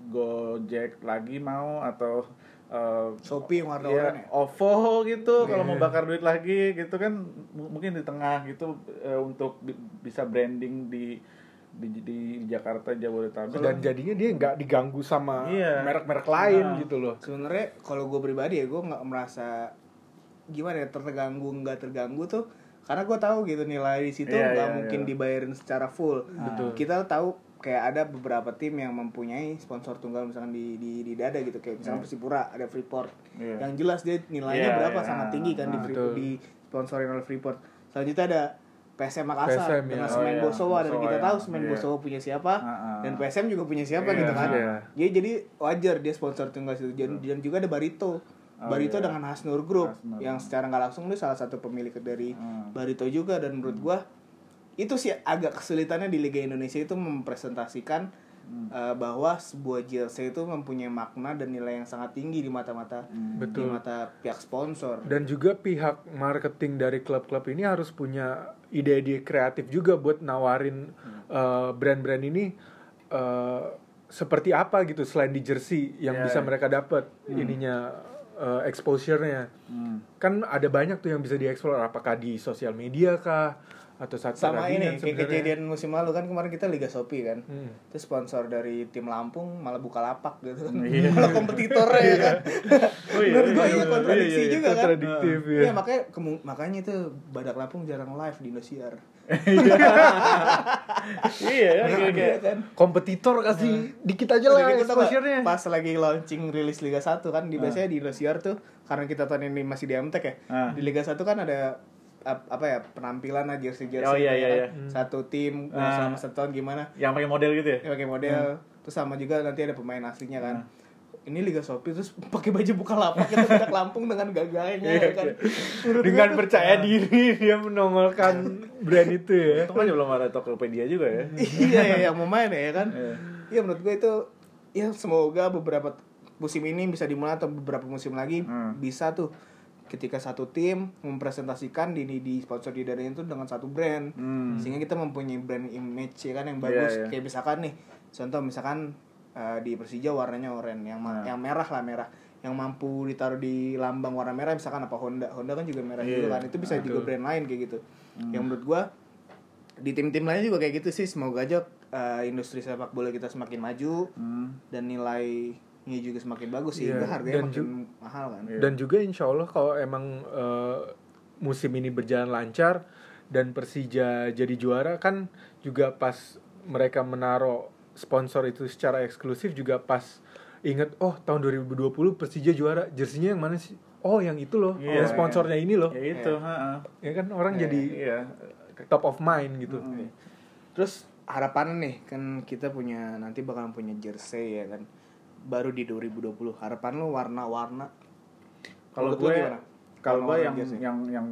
Gojek lagi mau atau uh, Shopee yang warna Iya, oranye ya? OVO gitu kalau Iya. mau bakar duit lagi gitu kan mungkin di tengah gitu eh, untuk bi- bisa branding di di, di Jakarta Jabodetabek Dan jadinya dia nggak diganggu sama Iya. merek-merek lain Nah. gitu loh. sebenarnya kalau gue pribadi ya gue nggak merasa gimana ya terganggu nggak terganggu tuh karena gue tahu gitu nilai di situ Iya, nggak iya, mungkin iya. dibayarin secara full Betul. kita tahu kayak ada beberapa tim yang mempunyai sponsor tunggal misalkan di di, di dada gitu kayak misalkan Persipura ada Freeport Iya. yang jelas dia nilainya Iya, berapa iya. sangat tinggi kan di Ah, betul. di sponsorin oleh Freeport selanjutnya ada PSM Makassar PSM, dengan ya. Semen Oh, iya. Bosowa dan kita tahu Semen Iya. Bosowa punya siapa Ah, ah. dan PSM juga punya siapa Iya, gitu kan iya. jadi jadi wajar dia sponsor tunggal situ dan, dan juga ada Barito Oh, Barito iya. dengan Hasnur Group Hasnur. yang secara nggak langsung dia salah satu pemilik dari Hmm. Barito juga dan menurut gua itu sih agak kesulitannya di Liga Indonesia itu mempresentasikan Hmm. uh, bahwa sebuah jersey itu mempunyai makna dan nilai yang sangat tinggi di mata-mata Hmm. di Betul. mata pihak sponsor. Dan juga pihak marketing dari klub-klub ini harus punya ide-ide kreatif juga buat nawarin uh, brand-brand ini uh, seperti apa gitu selain di jersey yang Iya, bisa iya. mereka dapat ininya uh, exposure-nya. Hmm. Kan ada banyak tuh yang bisa dieksplor apakah di sosial media kah atau saat Sama ini kayak kejadian musim lalu kan kemarin kita Liga Shopee kan. Hmm. Itu sponsor dari tim Lampung malah buka lapak gitu kan. Iya. malah kompetitornya ya kan. Oh iya, Menurut gua iya, iya iya, kontradiksi iya, iya. juga kan. Ya. Iya makanya kemu- makanya itu Badak Lampung jarang live di Indosiar. iya ya kayak- Iya kayak- kan. Kompetitor kasih dikit aja lah gitu exposure-nya. pas lagi launching rilis Liga 1 kan di biasanya di Indosiar tuh karena kita tahun ini masih di MTek ya. Di Liga 1 kan ada apa ya penampilan lah jersey jersey Oh, iya, iya, iya. satu tim Ah. selama setahun gimana. Yang pakai model gitu ya? Ya pakai model. Terus sama juga nanti ada pemain aslinya kan. Ini Liga Shopee terus pakai baju buka lapak itu Badak Lampung dengan gagahnya ya kan. Menurut gua Dengan tuh- percaya diri dia menongolkan brand itu ya. Untung aja belum ada Tokopedia juga ya. Iya ya yang mau main ya kan. Iya. iya menurut gue itu ya semoga beberapa musim ini bisa dimulai atau beberapa musim lagi Hmm. bisa tuh ketika satu tim mempresentasikan di di, sponsor di dadanya itu dengan satu brand Hmm. sehingga kita mempunyai brand image ya kan yang Iya, bagus iya. kayak misalkan nih contoh misalkan eh, di Persija warnanya oranye yang Nah. yang merah lah merah yang mampu ditaruh di lambang warna merah misalkan apa Honda Honda kan juga merah Iya. juga kan itu bisa Betul. juga brand lain kayak gitu Hmm. yang menurut gua di tim-tim lain juga kayak gitu sih semoga aja eh, industri sepak bola kita semakin maju Hmm. dan nilainya juga semakin bagus sih Iya, harganya dan makin mahal kan. Iya. Dan juga insya Allah kalau emang eh, musim ini berjalan lancar dan Persija jadi juara kan juga pas mereka menaruh sponsor itu secara eksklusif juga pas inget oh tahun 2020 Persija juara jersinya yang mana sih? Oh yang itu loh Iya, yang sponsornya ini loh. Ya itu ha ya kan orang Iya, jadi iya. top of mind gitu. Mm. terus harapan nih kan kita punya nanti bakalan punya jersey ya kan baru di 2020 harapan lu warna-warna kalau gue gimana? kalau gue yang yang yang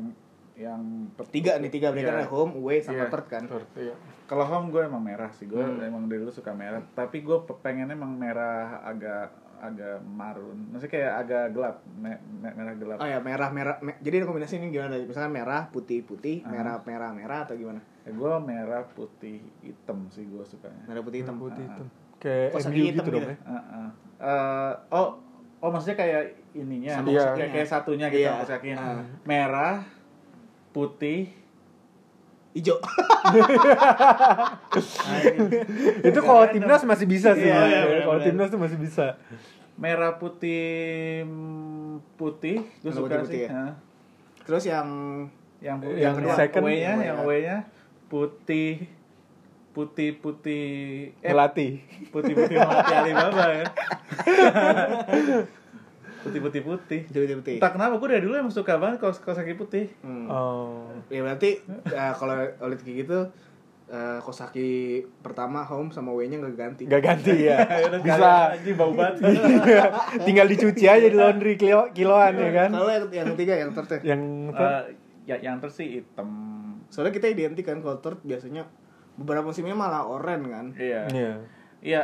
yang tiga nih tiga mereka Iya. ada home away sama Iya. third kan Seperti ya. kalau home gue emang merah sih gue emang dari dulu suka merah tapi gue pengennya emang merah agak agak marun maksudnya kayak agak gelap me- me- merah gelap Oh ya merah merah. me- jadi kombinasi ini gimana? Misalkan merah putih putih, merah merah merah atau gimana? Ya, gue merah putih hitam sih gue sukanya Merah putih hitam. putih hitam kayak Kok MU gitu dong gitu? ya Heeh. Eh, oh oh maksudnya kayak ininya Sama Iya. kayak, kayak satunya gitu Iya. kaos kakinya Ah. merah putih Ijo. itu kalau timnas masih bisa sih Iya, iya, kalau timnas tuh masih bisa merah putih putih gue suka putih-putih sih ya? Terus yang yang Yang yang, yang second, away-nya yang yang away. away-nya putih putih putih eh melatih putih putih melati Alibaba ya. Putih putih putih putih putih putih. entah kenapa gue dari dulu emang suka banget kaos kaos kaki putih. Hmm. oh. Ya berarti eh, kalau oleh kayak gitu eh, Kosaki pertama home sama W-nya nggak ganti. nggak ganti ya. Udah bisa. aja bau banget. Tinggal dicuci aja di laundry kilo kiloan ya kan? Kalau yang, yang ketiga yang third ya. yang Eh, ya yang terus sih hitam. Soalnya kita identik kan kalau third biasanya beberapa musimnya malah oranye kan. iya iya iya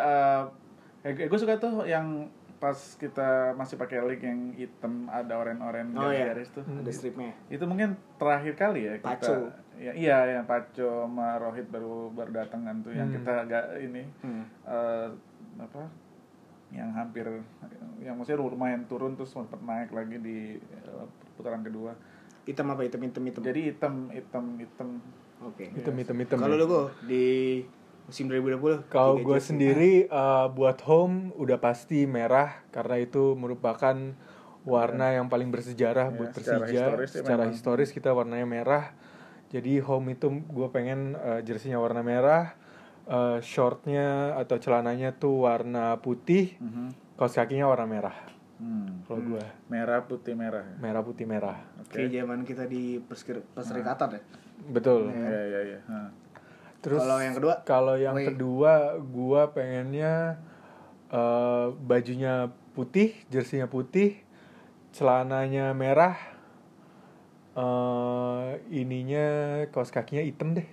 eh gue suka tuh yang pas kita masih pakai link yang hitam ada oren-oren Oh iya. garis tuh Ada stripnya. itu mungkin terakhir kali ya kita Paco. ya, iya yang Paco sama Rohit baru baru datang kan tuh yang Hmm. kita agak ini Hmm. eh, apa yang hampir yang maksudnya lumayan turun terus sempat naik lagi di eh, putaran kedua Hitam apa hitam hitam hitam. jadi hitam hitam hitam Oke. hitam hitam hitam Kalau ya. lu di musim 2020 Kalau gue sendiri eh, buat home udah pasti merah karena itu merupakan warna yang paling bersejarah Ya, buat secara Persija. historis ya secara memang. historis kita warnanya merah. Jadi home itu gue pengen eh, jersinya warna merah, eh, shortnya atau celananya tuh warna putih, Mhm. kaos kakinya warna merah. Hmm. Kalau gue merah putih merah ya? merah putih merah, kayak zaman kita di perserikatan ya. Betul. Iya iya iya. Ha. Terus Kalau yang kedua? Kalau yang Wei. kedua, gua pengennya eh, bajunya putih, jersinya putih, celananya merah, eh ininya kaos kakinya hitam deh.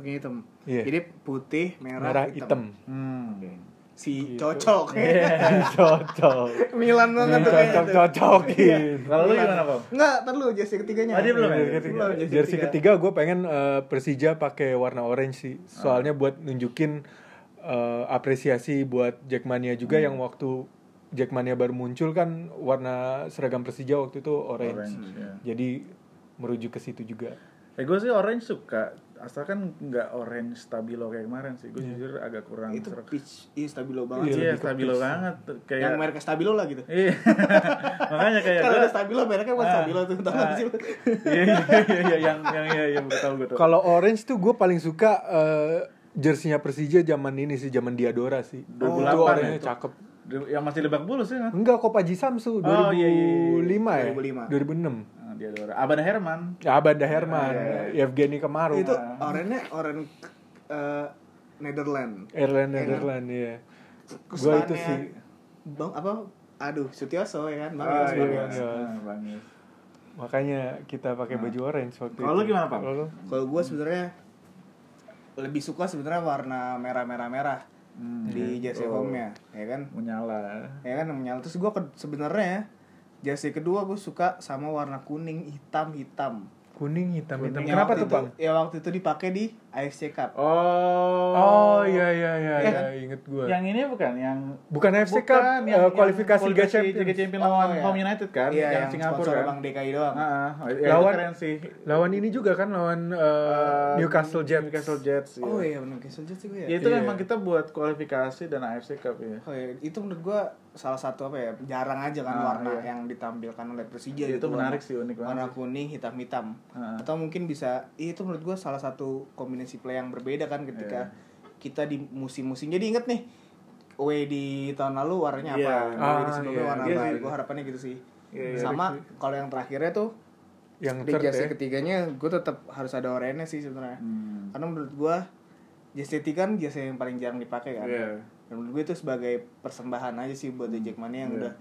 Oke hitam. Iya. Jadi putih, merah, Merah, hitam. hitam. Hmm. Si Gitu. cocok. Cocok. Milan banget tuh kayaknya Cocok tuh. cocokin. Kalau lu gimana, Bang? Enggak, ntar lu jersey ketiganya. Ah, dia belum ya? Jersey jersey jersey ketiga. ketiga gue pengen eh, Persija pakai warna orange sih. Soalnya buat nunjukin eh, apresiasi buat Jackmania juga yang waktu Jackmania baru muncul kan warna seragam Persija waktu itu orange. Orange, ya. Jadi merujuk ke situ juga. Eh gue sih orange suka, asalkan nggak orange stabilo kayak kemarin sih. Gue jujur agak kurang Itu serak. pitch, iya stabilo Iya, banget. Iya, ke stabilo pitch. banget. Kayak Yang merek stabilo lah gitu. Iya. Makanya kayak Kalau ada stabilo mereknya buat Ah. stabilo tuh, tau gak sih? lu? Iya iya iya iya yang yang iya iya gue tahu gue tahu. Kalau orange tuh gue paling suka eh, jersinya Persija zaman ini sih, zaman Diadora sih. 2008 itu ya oranye itu. cakep. Yang masih lebak bulus ya kan? Enggak, Kopaji Samsu 2005 Oh, iya, iya, iya. ya? 2005. 2006. Nah, dia ada Abada Herman. Ya Abanda Herman, Iya, Yevgeny Kemaru, Itu oranye oranye eh, Netherland. Erlen Iya kan? Netherland ya. Gue Kesukaannya itu sih Bang apa? Aduh, Sutioso ya kan? Bang Ah, Yos, iya, Bang iya. Yos. Nah, Bang makanya kita pakai baju orange waktu Kalau lu itu. gimana, Pak? Kalau? Kalau gue sebenarnya lebih suka sebenarnya warna merah merah merah Hmm. di jersey Oh. home-nya, ya kan? Menyala. Ya kan menyala. Terus gue sebenarnya jersey kedua gue suka sama warna kuning hitam hitam. Kuning hitam hitam. Kuning. Kenapa waktu tuh, Bang? Ya waktu itu dipakai di AFC Cup. Oh. Oh iya iya iya Eh, iya inget gue. Yang ini bukan yang Bukan AFC Cup, Bukan, eh, kualifikasi Liga Champions. Liga Champions Oh, lawan iya. Home United kan, Iya, yang, yang Singapura sponsor kan. Bang DKI doang. Ah, ah. Ya, Lawan- keren sih. Lawan ini juga kan lawan eh, Eh, Newcastle Jets. Newcastle Jets. iya. Oh iya benar Newcastle Jets juga ya. Ya itu Iya. memang kita buat kualifikasi dan AFC Cup ya. Oh iya, itu menurut gua salah satu apa ya jarang aja kan Ah, warna iya. yang ditampilkan oleh Persija Itu gitu, menarik warna- sih, unik banget warna kuning hitam hitam Ah. atau mungkin bisa iya, itu menurut gua salah satu kombinasi play yang berbeda kan ketika Iya. kita di musim-musim jadi inget nih away di tahun lalu warnanya apa Iya. away di Ah, sebelumnya iya. warna Iya apa sih. gua harapannya gitu sih Iya, iya. sama kalau yang terakhirnya tuh Yang di jersey ya. ketiganya gue tetap harus ada oranye sih sebenarnya Hmm. karena menurut gua jersey kan jersey yang paling jarang dipakai kan Iya. Dan menurut gue itu sebagai persembahan aja sih buat The Jackmania yang Iya. udah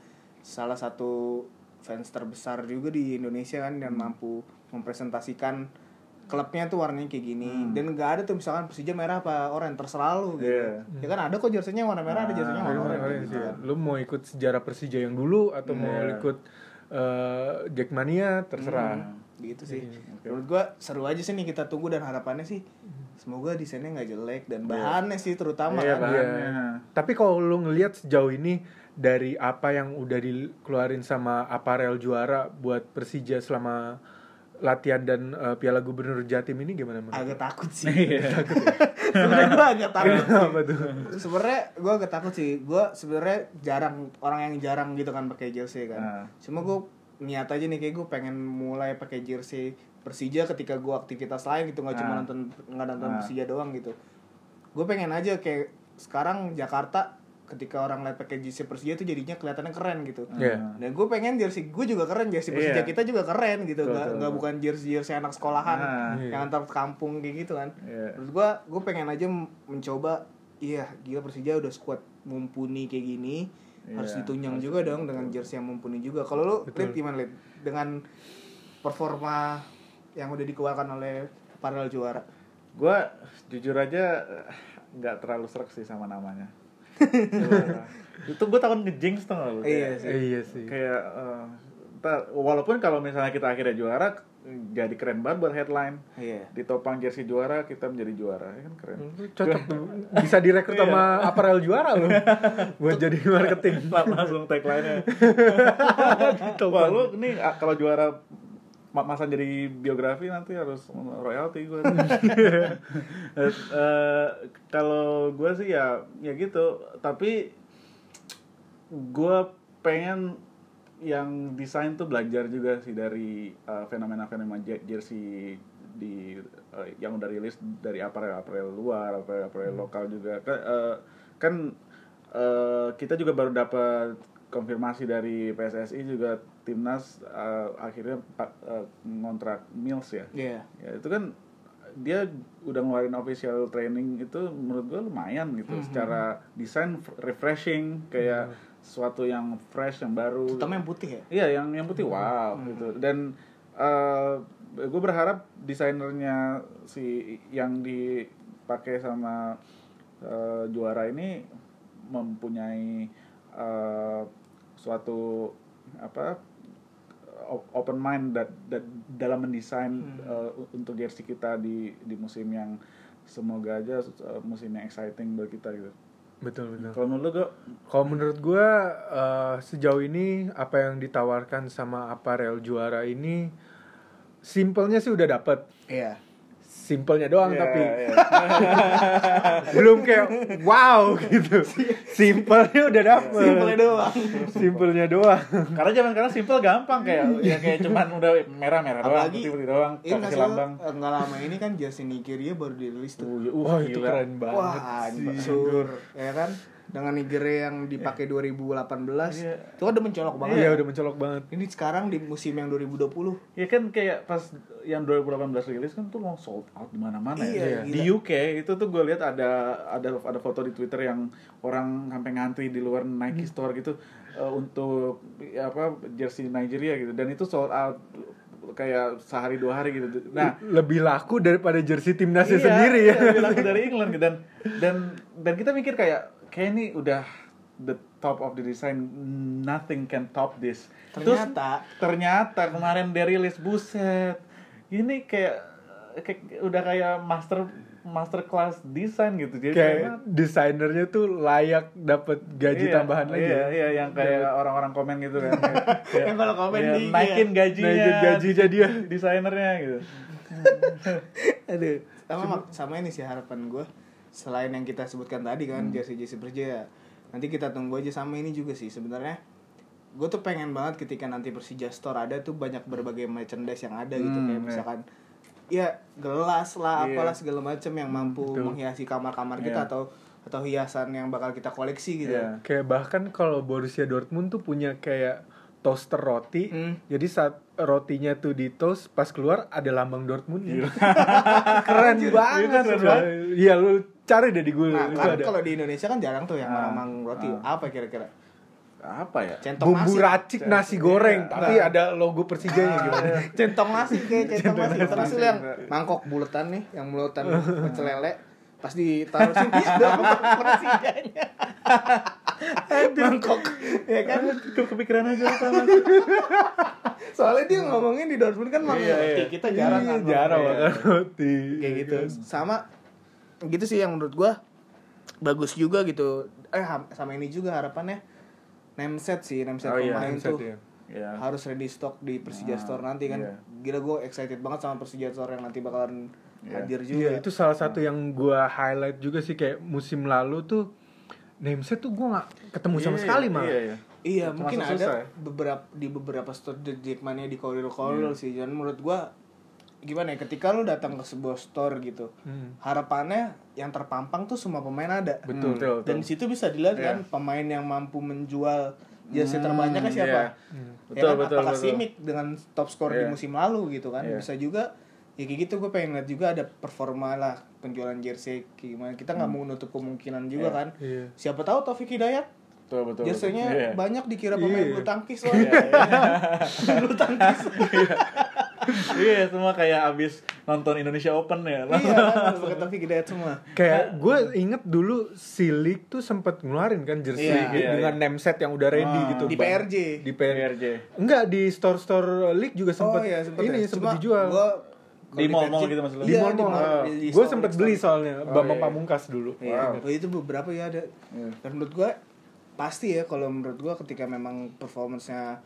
salah satu fans terbesar juga di Indonesia kan Hmm. dan mampu mempresentasikan klubnya tuh warnanya kayak gini Hmm. dan nggak ada tuh misalkan Persija merah apa oranye terserah lu gitu. Iya. Ya kan ada kok jersey-nya warna merah, ada jersey-nya warna Orang- oranye orang gitu sih. kan. Lu mau ikut sejarah Persija yang dulu atau mau Iya. ikut eh, Jackmania terserah. Gitu sih. Iya, Menurut gua seru aja sih nih kita tunggu dan harapannya sih semoga desainnya nggak jelek dan bahannya sih terutama Iya, kan. bahan. Iya. Tapi kalau lu ngelihat sejauh ini dari apa yang udah dikeluarin sama aparel juara buat Persija selama latihan dan eh, Piala Gubernur Jatim ini gimana menurut? Agak takut sih. Iya. Sebenarnya gua agak takut. Apa tuh? sebenarnya gue agak takut sih gue sebenarnya jarang orang yang jarang gitu kan pakai jersey kan Ah. cuma gue niat aja nih kayak gue pengen mulai pakai jersey Persija ketika gue aktivitas lain gitu nggak cuma Ah. nonton nggak nonton Ah. Persija doang gitu gue pengen aja kayak sekarang Jakarta ketika orang lihat pakai jersey Persija tuh jadinya kelihatannya keren gitu Iya. dan gue pengen jersey gue juga keren jersey Persija Iya. kita juga keren gitu Betul, nggak betul, nggak bukan jersey jersey anak sekolahan Ah. yang antar kampung kayak gitu kan Iya. Terus gue gue pengen aja mencoba iya gila Persija udah squad mumpuni kayak gini harus Iya, ditunjang harus juga dong dengan jersey yang mumpuni juga. Kalau lu Betul. Lid, gimana Lid? Dengan performa yang udah dikeluarkan oleh para juara. gue jujur aja eh, nggak terlalu serak sih sama namanya Juara. itu gue takut ngejinx tuh nggak lu? Iya sih. Iya sih. kayak eh, ntar- walaupun kalau misalnya kita akhirnya juara jadi keren banget buat headline. Iya. ditopang jersey juara kita menjadi juara. Ya kan keren. Cocok. Tuh. Bisa direkrut sama aparel juara lu buat jadi marketing. langsung tagline-nya. Wah lu nih kalau juara ma- masa jadi biografi nanti harus royalti gue Eh, kalau gue sih ya ya gitu. Tapi gue pengen yang desain tuh belajar juga sih dari eh, fenomena-fenomena je- jersey di eh, yang udah rilis dari aparel-aparel luar, aparel-aparel lokal juga kan eh, kan eh, kita juga baru dapat konfirmasi dari PSSI juga timnas eh, akhirnya eh, ngontrak Mills ya. Iya. Ya itu kan dia udah ngeluarin official training itu menurut gue lumayan gitu Mhm. secara desain f- refreshing kayak sesuatu yang fresh yang baru. Terutama yang putih ya. Iya, yang yang putih wow gitu. Dan gue berharap desainernya si yang dipakai sama eh, juara ini mempunyai eh, suatu apa open mind that, that dalam mendesain eh, untuk jersey kita di di musim yang semoga aja eh, musim yang exciting buat kita gitu. Betul betul. Kalau menurut gue Kalau menurut gue eh, sejauh ini apa yang ditawarkan sama aparel juara ini simpelnya sih udah dapet. Iya. Simpelnya doang Iya, tapi iya. belum kayak wow gitu. Simpelnya udah dapet. Simpelnya doang. Simpelnya doang. Karena zaman sekarang simple gampang kayak ya kayak cuman udah merah merah doang, Apalagi putih putih doang, Ini kasih lambang. salah, nggak lama ini kan jersey Nigeria baru dirilis tuh. Uh, uh, Wah itu gila. keren banget Wah, sih. sur, ya kan? Dengan Nigeria yang dipakai 2018, Iya. itu kan udah mencolok banget. Iya udah mencolok banget. Ini sekarang di musim yang 2020. Ya kan kayak pas yang 2018 rilis kan tuh mau sold out di mana-mana Iya, ya. gila. Di UK itu tuh gue lihat ada ada ada foto di Twitter yang orang sampai ngantri di luar Nike store gitu eh, untuk ya, apa jersey Nigeria gitu dan itu sold out kayak sehari dua hari gitu. Nah, Lebih laku daripada jersey timnasnya Iya, sendiri ya. iya, lebih laku dari England gitu. dan dan dan kita mikir kayak kayak ini udah the top of the design nothing can top this. Ternyata- Terus, ternyata. kemarin dia rilis buset. Ini kayak kayak udah kayak master master class desain gitu. Jadi Kayak desainernya tuh layak dapat gaji iya, tambahan aja. iya iya yang kayak orang-orang komen gitu kan. Kayak- Yang kalau komen iya, di- naikin gajinya Naikin gajinya dia. desainernya gitu. Aduh, sama sama ini sih harapan gue. Selain yang kita sebutkan tadi kan jersey jersey Persija, nanti kita tunggu aja sama ini juga sih sebenarnya. Gue tuh pengen banget ketika nanti Persija Store ada tuh banyak berbagai merchandise yang ada gitu Hmm, kayak iya. misalkan ya gelas lah Iya. apalah segala macam yang mampu betul. menghiasi kamar-kamar kita Iya. atau atau hiasan yang bakal kita koleksi gitu. Iya. Kayak bahkan kalau Borussia Dortmund tuh punya kayak toaster roti. Hmm. Jadi saat rotinya tuh di toast pas keluar ada lambang Dortmund keren banget. keren coy. banget. Iya lu cari deh di Google Nah, kan kalau di Indonesia kan jarang tuh yang Ah, mamang roti. ah. Apa kira-kira? apa ya Centong bumbu nasi. racik nasi goreng tapi ada logo Persijanya gimana centong nasi kayak centong nasi nasi. terus yang mangkok buletan nih yang buletan pecel lele pas ditaruh sini ada Persijanya mangkok ya kan? Itu kepikiran aja apa mas soalnya dia ngomongin di Dortmund kan mang Iya, iya. roti kita jarang kan. Iya, jarang Iya. makan roti. Kayak gitu. Sama gitu sih yang menurut gua bagus juga gitu. Eh sama ini juga harapannya name set sih name set Oh iya, pemain name set tuh ya. ya harus ready stock di Persija Ah, Store nanti kan. iya. gila gue excited banget sama Persija Store yang nanti bakalan Iya. hadir juga. Iya, itu salah satu yang gua highlight juga sih. Kayak musim lalu tuh nameset tuh gua nggak ketemu sama Iya, sekali iya, malah. iya, iya. Iya, Termasuk mungkin susah ada ya. beberapa di beberapa store di Jackmania di koridor-koridor Iya. sih. Dan menurut gua gimana ya ketika lu datang ke sebuah store gitu. Hmm. Harapannya yang terpampang tuh semua pemain ada. Betul. betul, betul. Dan di situ bisa dilihat Iya. kan pemain yang mampu menjual jersey Hmm, terbanyaknya siapa. iya. Hmm. Ya Betul, kan? betul, Apakah betul. Simic dengan top skor di Iya. musim lalu gitu kan. Iya. Bisa juga ya kayak gitu gue pengen lihat juga ada performa lah penjualan jersey gimana kita nggak mau nutup kemungkinan juga Iya. kan Iya. siapa tahu Taufik Hidayat betul betul Jersey-nya betul. Iya. banyak dikira pemain Iya. bulu tangkis soalnya. bulu tangkis. iya semua kayak abis nonton Indonesia Open ya iya, kan pakai Taufik Hidayat semua. Kayak gue inget dulu si League tuh sempet ngeluarin kan jersey Iya, gitu iya, dengan name set yang udah ready Ah. gitu Di Bang. PRJ. di PRJ enggak di store store League juga sempet oh iya, sempet ini ya. sempet Cuma dijual Gua, Di mall-mall gitu maksud lu? di Iya, mall di mall mall. Di gue sempet beli soalnya Oh, Bambang iya. Pamungkas dulu Iya, Wow. oh, itu beberapa ya ada. Iya. Dan menurut gua pasti ya kalau menurut gua ketika memang performance-nya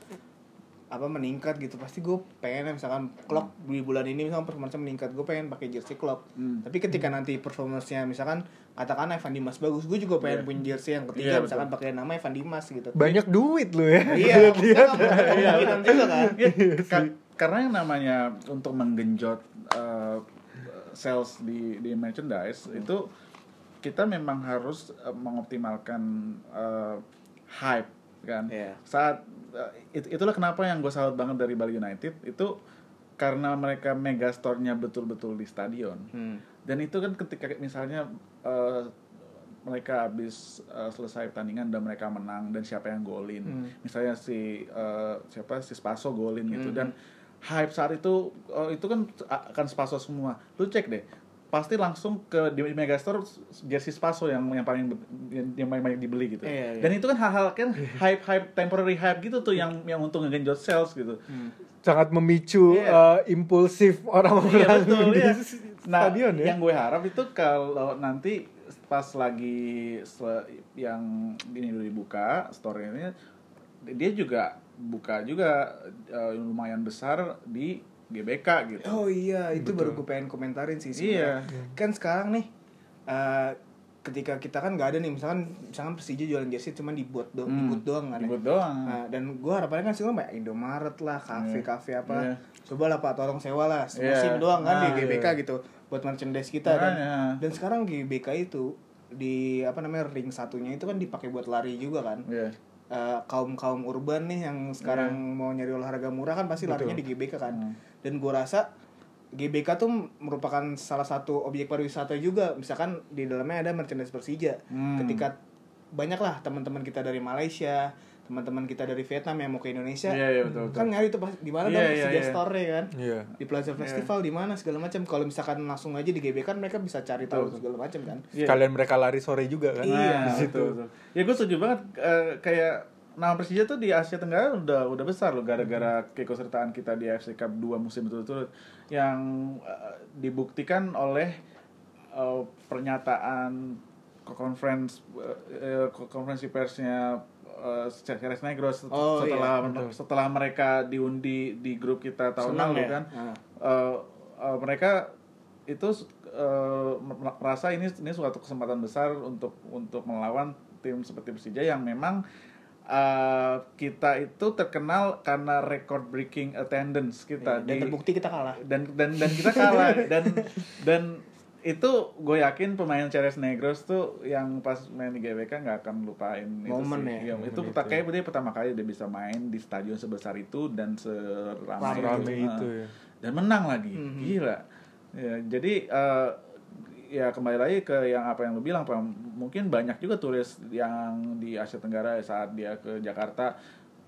apa meningkat gitu pasti gue pengen ya, misalkan clock di bulan ini misalkan performance meningkat gue pengen pakai jersey clock Hmm. tapi ketika nanti performance-nya misalkan katakan Evan Dimas bagus gue juga pengen Iya. punya jersey yang ketiga Iya, misalkan pakai nama Evan Dimas gitu banyak duit lu ya iya maksudnya juga kan Iya, Ka- karena yang namanya untuk menggenjot uh, sales di di merchandise itu kita memang harus uh, mengoptimalkan uh, hype kan Iya. saat uh, it- itulah kenapa yang gue salut banget dari Bali United itu karena mereka megastore-nya betul-betul di stadion Hmm. dan itu kan ketika misalnya uh, mereka habis uh, selesai pertandingan dan mereka menang dan siapa yang golin Hmm. misalnya si uh, siapa si Spaso golin gitu Hmm. dan hype saat itu uh, itu kan akan Spaso semua lu cek deh pasti langsung ke di Megastore jersey Spaso yang yang paling yang, yang paling banyak dibeli gitu Iya, iya. dan itu kan hal-hal kan hype hype temporary hype gitu tuh yang yang untuk ngegenjot sales gitu Hmm. sangat memicu Iya. uh, impulsif orang-orang Iya betul di ya. Nah, stadion ya yang gue harap itu kalau nanti pas lagi yang ini udah dibuka store ini dia juga buka juga eh, lumayan besar di GBK gitu. oh iya itu baru gue pengen komentarin sih Iya. sebenarnya. kan sekarang nih eh, ketika kita kan nggak ada nih misalkan misalkan Persija jualan jersey cuma dibuat do Hmm, dibuat doang kan ya. Dibuat doang. Nah, dan gue harapannya kan sih kayak Indomaret lah, kafe-kafe apa. Iya. Coba lah Pak tolong sewa lah, Iya. musim doang kan di Nah, GBK gitu buat merchandise kita dan Makanya. dan sekarang GBK itu di apa namanya ring satunya itu kan dipakai buat lari juga kan. Iya. kaum kaum urban nih yang sekarang mau nyari olahraga murah kan pasti larinya di GBK kan. Hmm. Dan gue rasa GBK tuh merupakan salah satu objek pariwisata juga. Misalkan di dalamnya ada merchandise Persija. Hmm. Ketika banyak lah teman-teman kita dari Malaysia, teman-teman kita dari Vietnam yang mau ke Indonesia, Iya, iya, betul, betul. kan nyari tuh di mana Iya, dong iya, Persija iya. Store ya kan? Iya. Di Plaza Festival di mana segala macam. Kalau misalkan langsung aja di GBK kan mereka bisa cari tahu Betul. segala macam kan. Iya. Sekalian mereka lari sore juga kan Iya, Nah, di situ. betul, betul. Ya gue setuju banget eh, kayak nama Persija tuh di Asia Tenggara udah udah besar loh gara-gara keikutsertaan kita di AFC Cup 2 musim betul-betul yang eh, dibuktikan oleh eh, pernyataan konferensi eh, konferensi persnya eh, Ceres Negros Oh, setelah iya, betul. setelah mereka diundi di grup kita tahun Senang lalu ya? kan Ah. eh, eh, mereka itu eh, merasa ini ini suatu kesempatan besar untuk untuk melawan tim seperti Persija yang memang eh, kita itu terkenal karena record breaking attendance kita Iya, dan di- terbukti kita kalah. dan dan dan kita kalah dan dan itu gue yakin pemain Ceres Negros tuh yang pas main di GBK nggak akan lupain Momen itu ya, sih. Iya, momen itu itu. kayak dia pertama kali dia bisa main di stadion sebesar itu dan seramai itu, itu ya. dan menang lagi Mhm. gila ya, jadi eh, ya kembali lagi ke yang apa yang lu bilang Pak. Mungkin banyak juga turis yang di Asia Tenggara saat dia ke Jakarta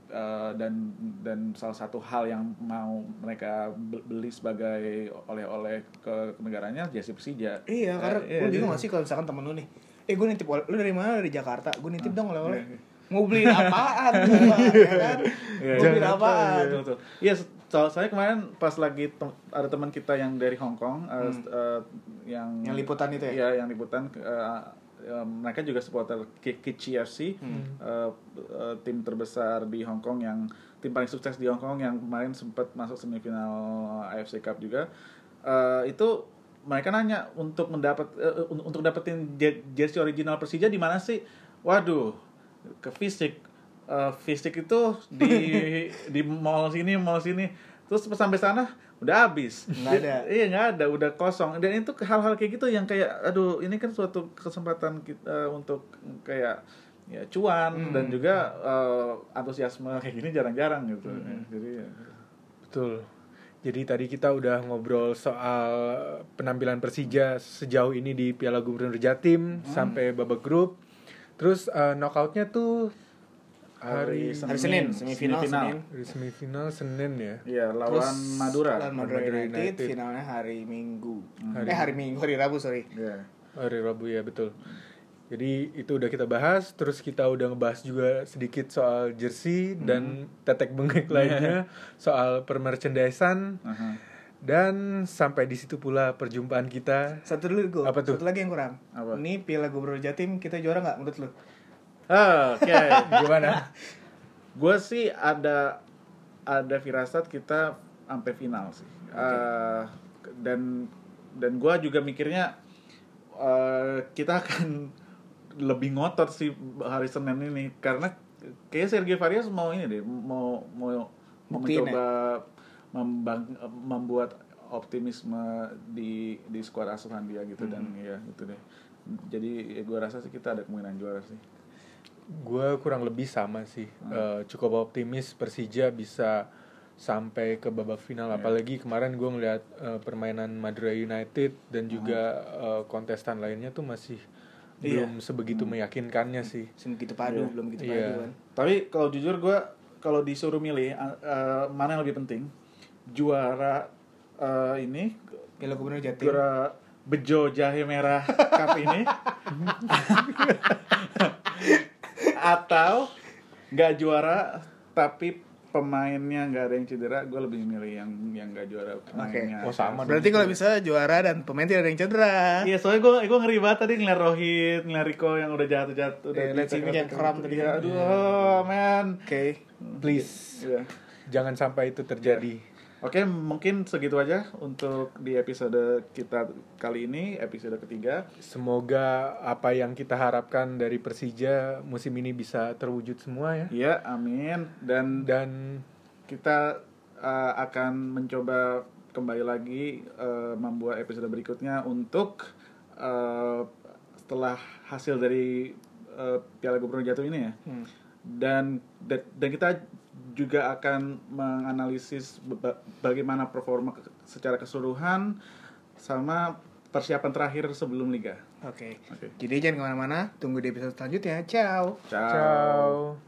eh, dan dan salah satu hal yang mau mereka be- beli sebagai oleh-oleh ke, ke negaranya jersey Persija. Iya, karena Eh, iya, lu bingung jadi- gak sih kalau misalkan temen lu nih Eh gue nitip, lu dari mana? Dari Jakarta Gue nitip dong oleh-oleh iya, iya. Mau beli apaan? Gua, ya kan? Iya, Mau beli iya. apaan? Betul, betul. Iya, so, saya kemarin pas lagi tem- ada teman kita yang dari Hong Kong eh, eh, yang Yang liputan itu ya? Iya, yang liputan mereka juga supporter Ki- Kichi FC, Hmm. eh, eh, tim terbesar di Hong Kong yang tim paling sukses di Hong Kong yang kemarin sempat masuk semifinal AFC Cup juga. Eh, itu mereka nanya untuk mendapat un- untuk dapetin je- jersey original Persija di mana sih? Waduh, ke fisik. Eh, fisik itu di di mall sini, mall sini. Terus sampai sana udah habis. Nggak ada. Iya nggak ada, udah kosong. Dan itu hal-hal kayak gitu yang kayak, aduh, ini kan suatu kesempatan kita untuk kayak ya cuan dan juga eh, antusiasme kayak gini jarang-jarang gitu. Jadi ya. Betul. Jadi tadi kita udah ngobrol soal penampilan Persija sejauh ini di Piala Gubernur Jatim sampai babak grup. Terus eh, knockoutnya tuh hari Hari Senin, semifinal, Senin. hari semifinal Senin ya. Iya, lawan Terus Madura. lawan Madura Madura United, United. finalnya hari Minggu. Hari- Eh hari Minggu, hari Rabu sorry. Iya. Hari Rabu ya betul. Jadi itu udah kita bahas, terus kita udah ngebahas juga sedikit soal jersey dan tetek bengek lainnya soal permerchandisan Aha. dan sampai di situ pula perjumpaan kita. Satu dulu gue, Apa tuh? satu lagi yang kurang. Apa? Ini Piala Gubernur Jatim kita juara nggak menurut lu? Oke. Gimana? gue sih ada ada firasat kita sampai final sih. Eh, dan dan gue juga mikirnya eh, kita akan lebih ngotot sih hari Senin ini. Karena kayaknya Sergio Varias mau ini deh mau mau mau mencoba membang, membuat optimisme di di skuad asuhan dia gitu dan ya gitu deh. Jadi ya gue rasa sih kita ada kemungkinan juara sih Gue kurang lebih sama sih. Eh, cukup optimis Persija bisa sampai ke babak final. Apalagi kemarin gue ngeliat eh, permainan Madura United dan juga eh, kontestan lainnya tuh masih Iya. belum sebegitu meyakinkannya sih. Begitu padu, belum gitu padu kan. Tapi kalau jujur gue kalau disuruh milih uh, uh, mana yang lebih penting juara uh, ini Piala Gubernur Jatim. juara bejo jahe merah cup ini atau nggak juara tapi pemainnya nggak ada yang cedera gue lebih milih yang yang nggak juara pemainnya Oh, sama Berarti kalau bisa juara dan pemain tidak ada yang cedera. Iya soalnya gue gue ngeri banget tadi ngeliat Rohit, ngeliat Rico yang udah jatuh jatuh udah Eh, liat si Miki yang kram tadi kan. Aduh, oh, man. Oke. Please, Iya. jangan sampai itu terjadi. Oke, mungkin segitu aja untuk di episode kita kali ini, episode ketiga. Semoga apa yang kita harapkan dari Persija musim ini bisa terwujud semua ya. Iya, amin. Dan Dan kita uh, akan mencoba kembali lagi uh, membuat episode berikutnya untuk uh, setelah hasil dari uh, Piala Gubernur Jatuh ini ya. Hmm. Dan dan dan kita juga akan menganalisis ba- bagaimana performa secara keseluruhan sama persiapan terakhir sebelum liga. Oke. Oke. Jadi jangan ke mana-mana. Tunggu di episode selanjutnya. Ciao. Ciao. ciao.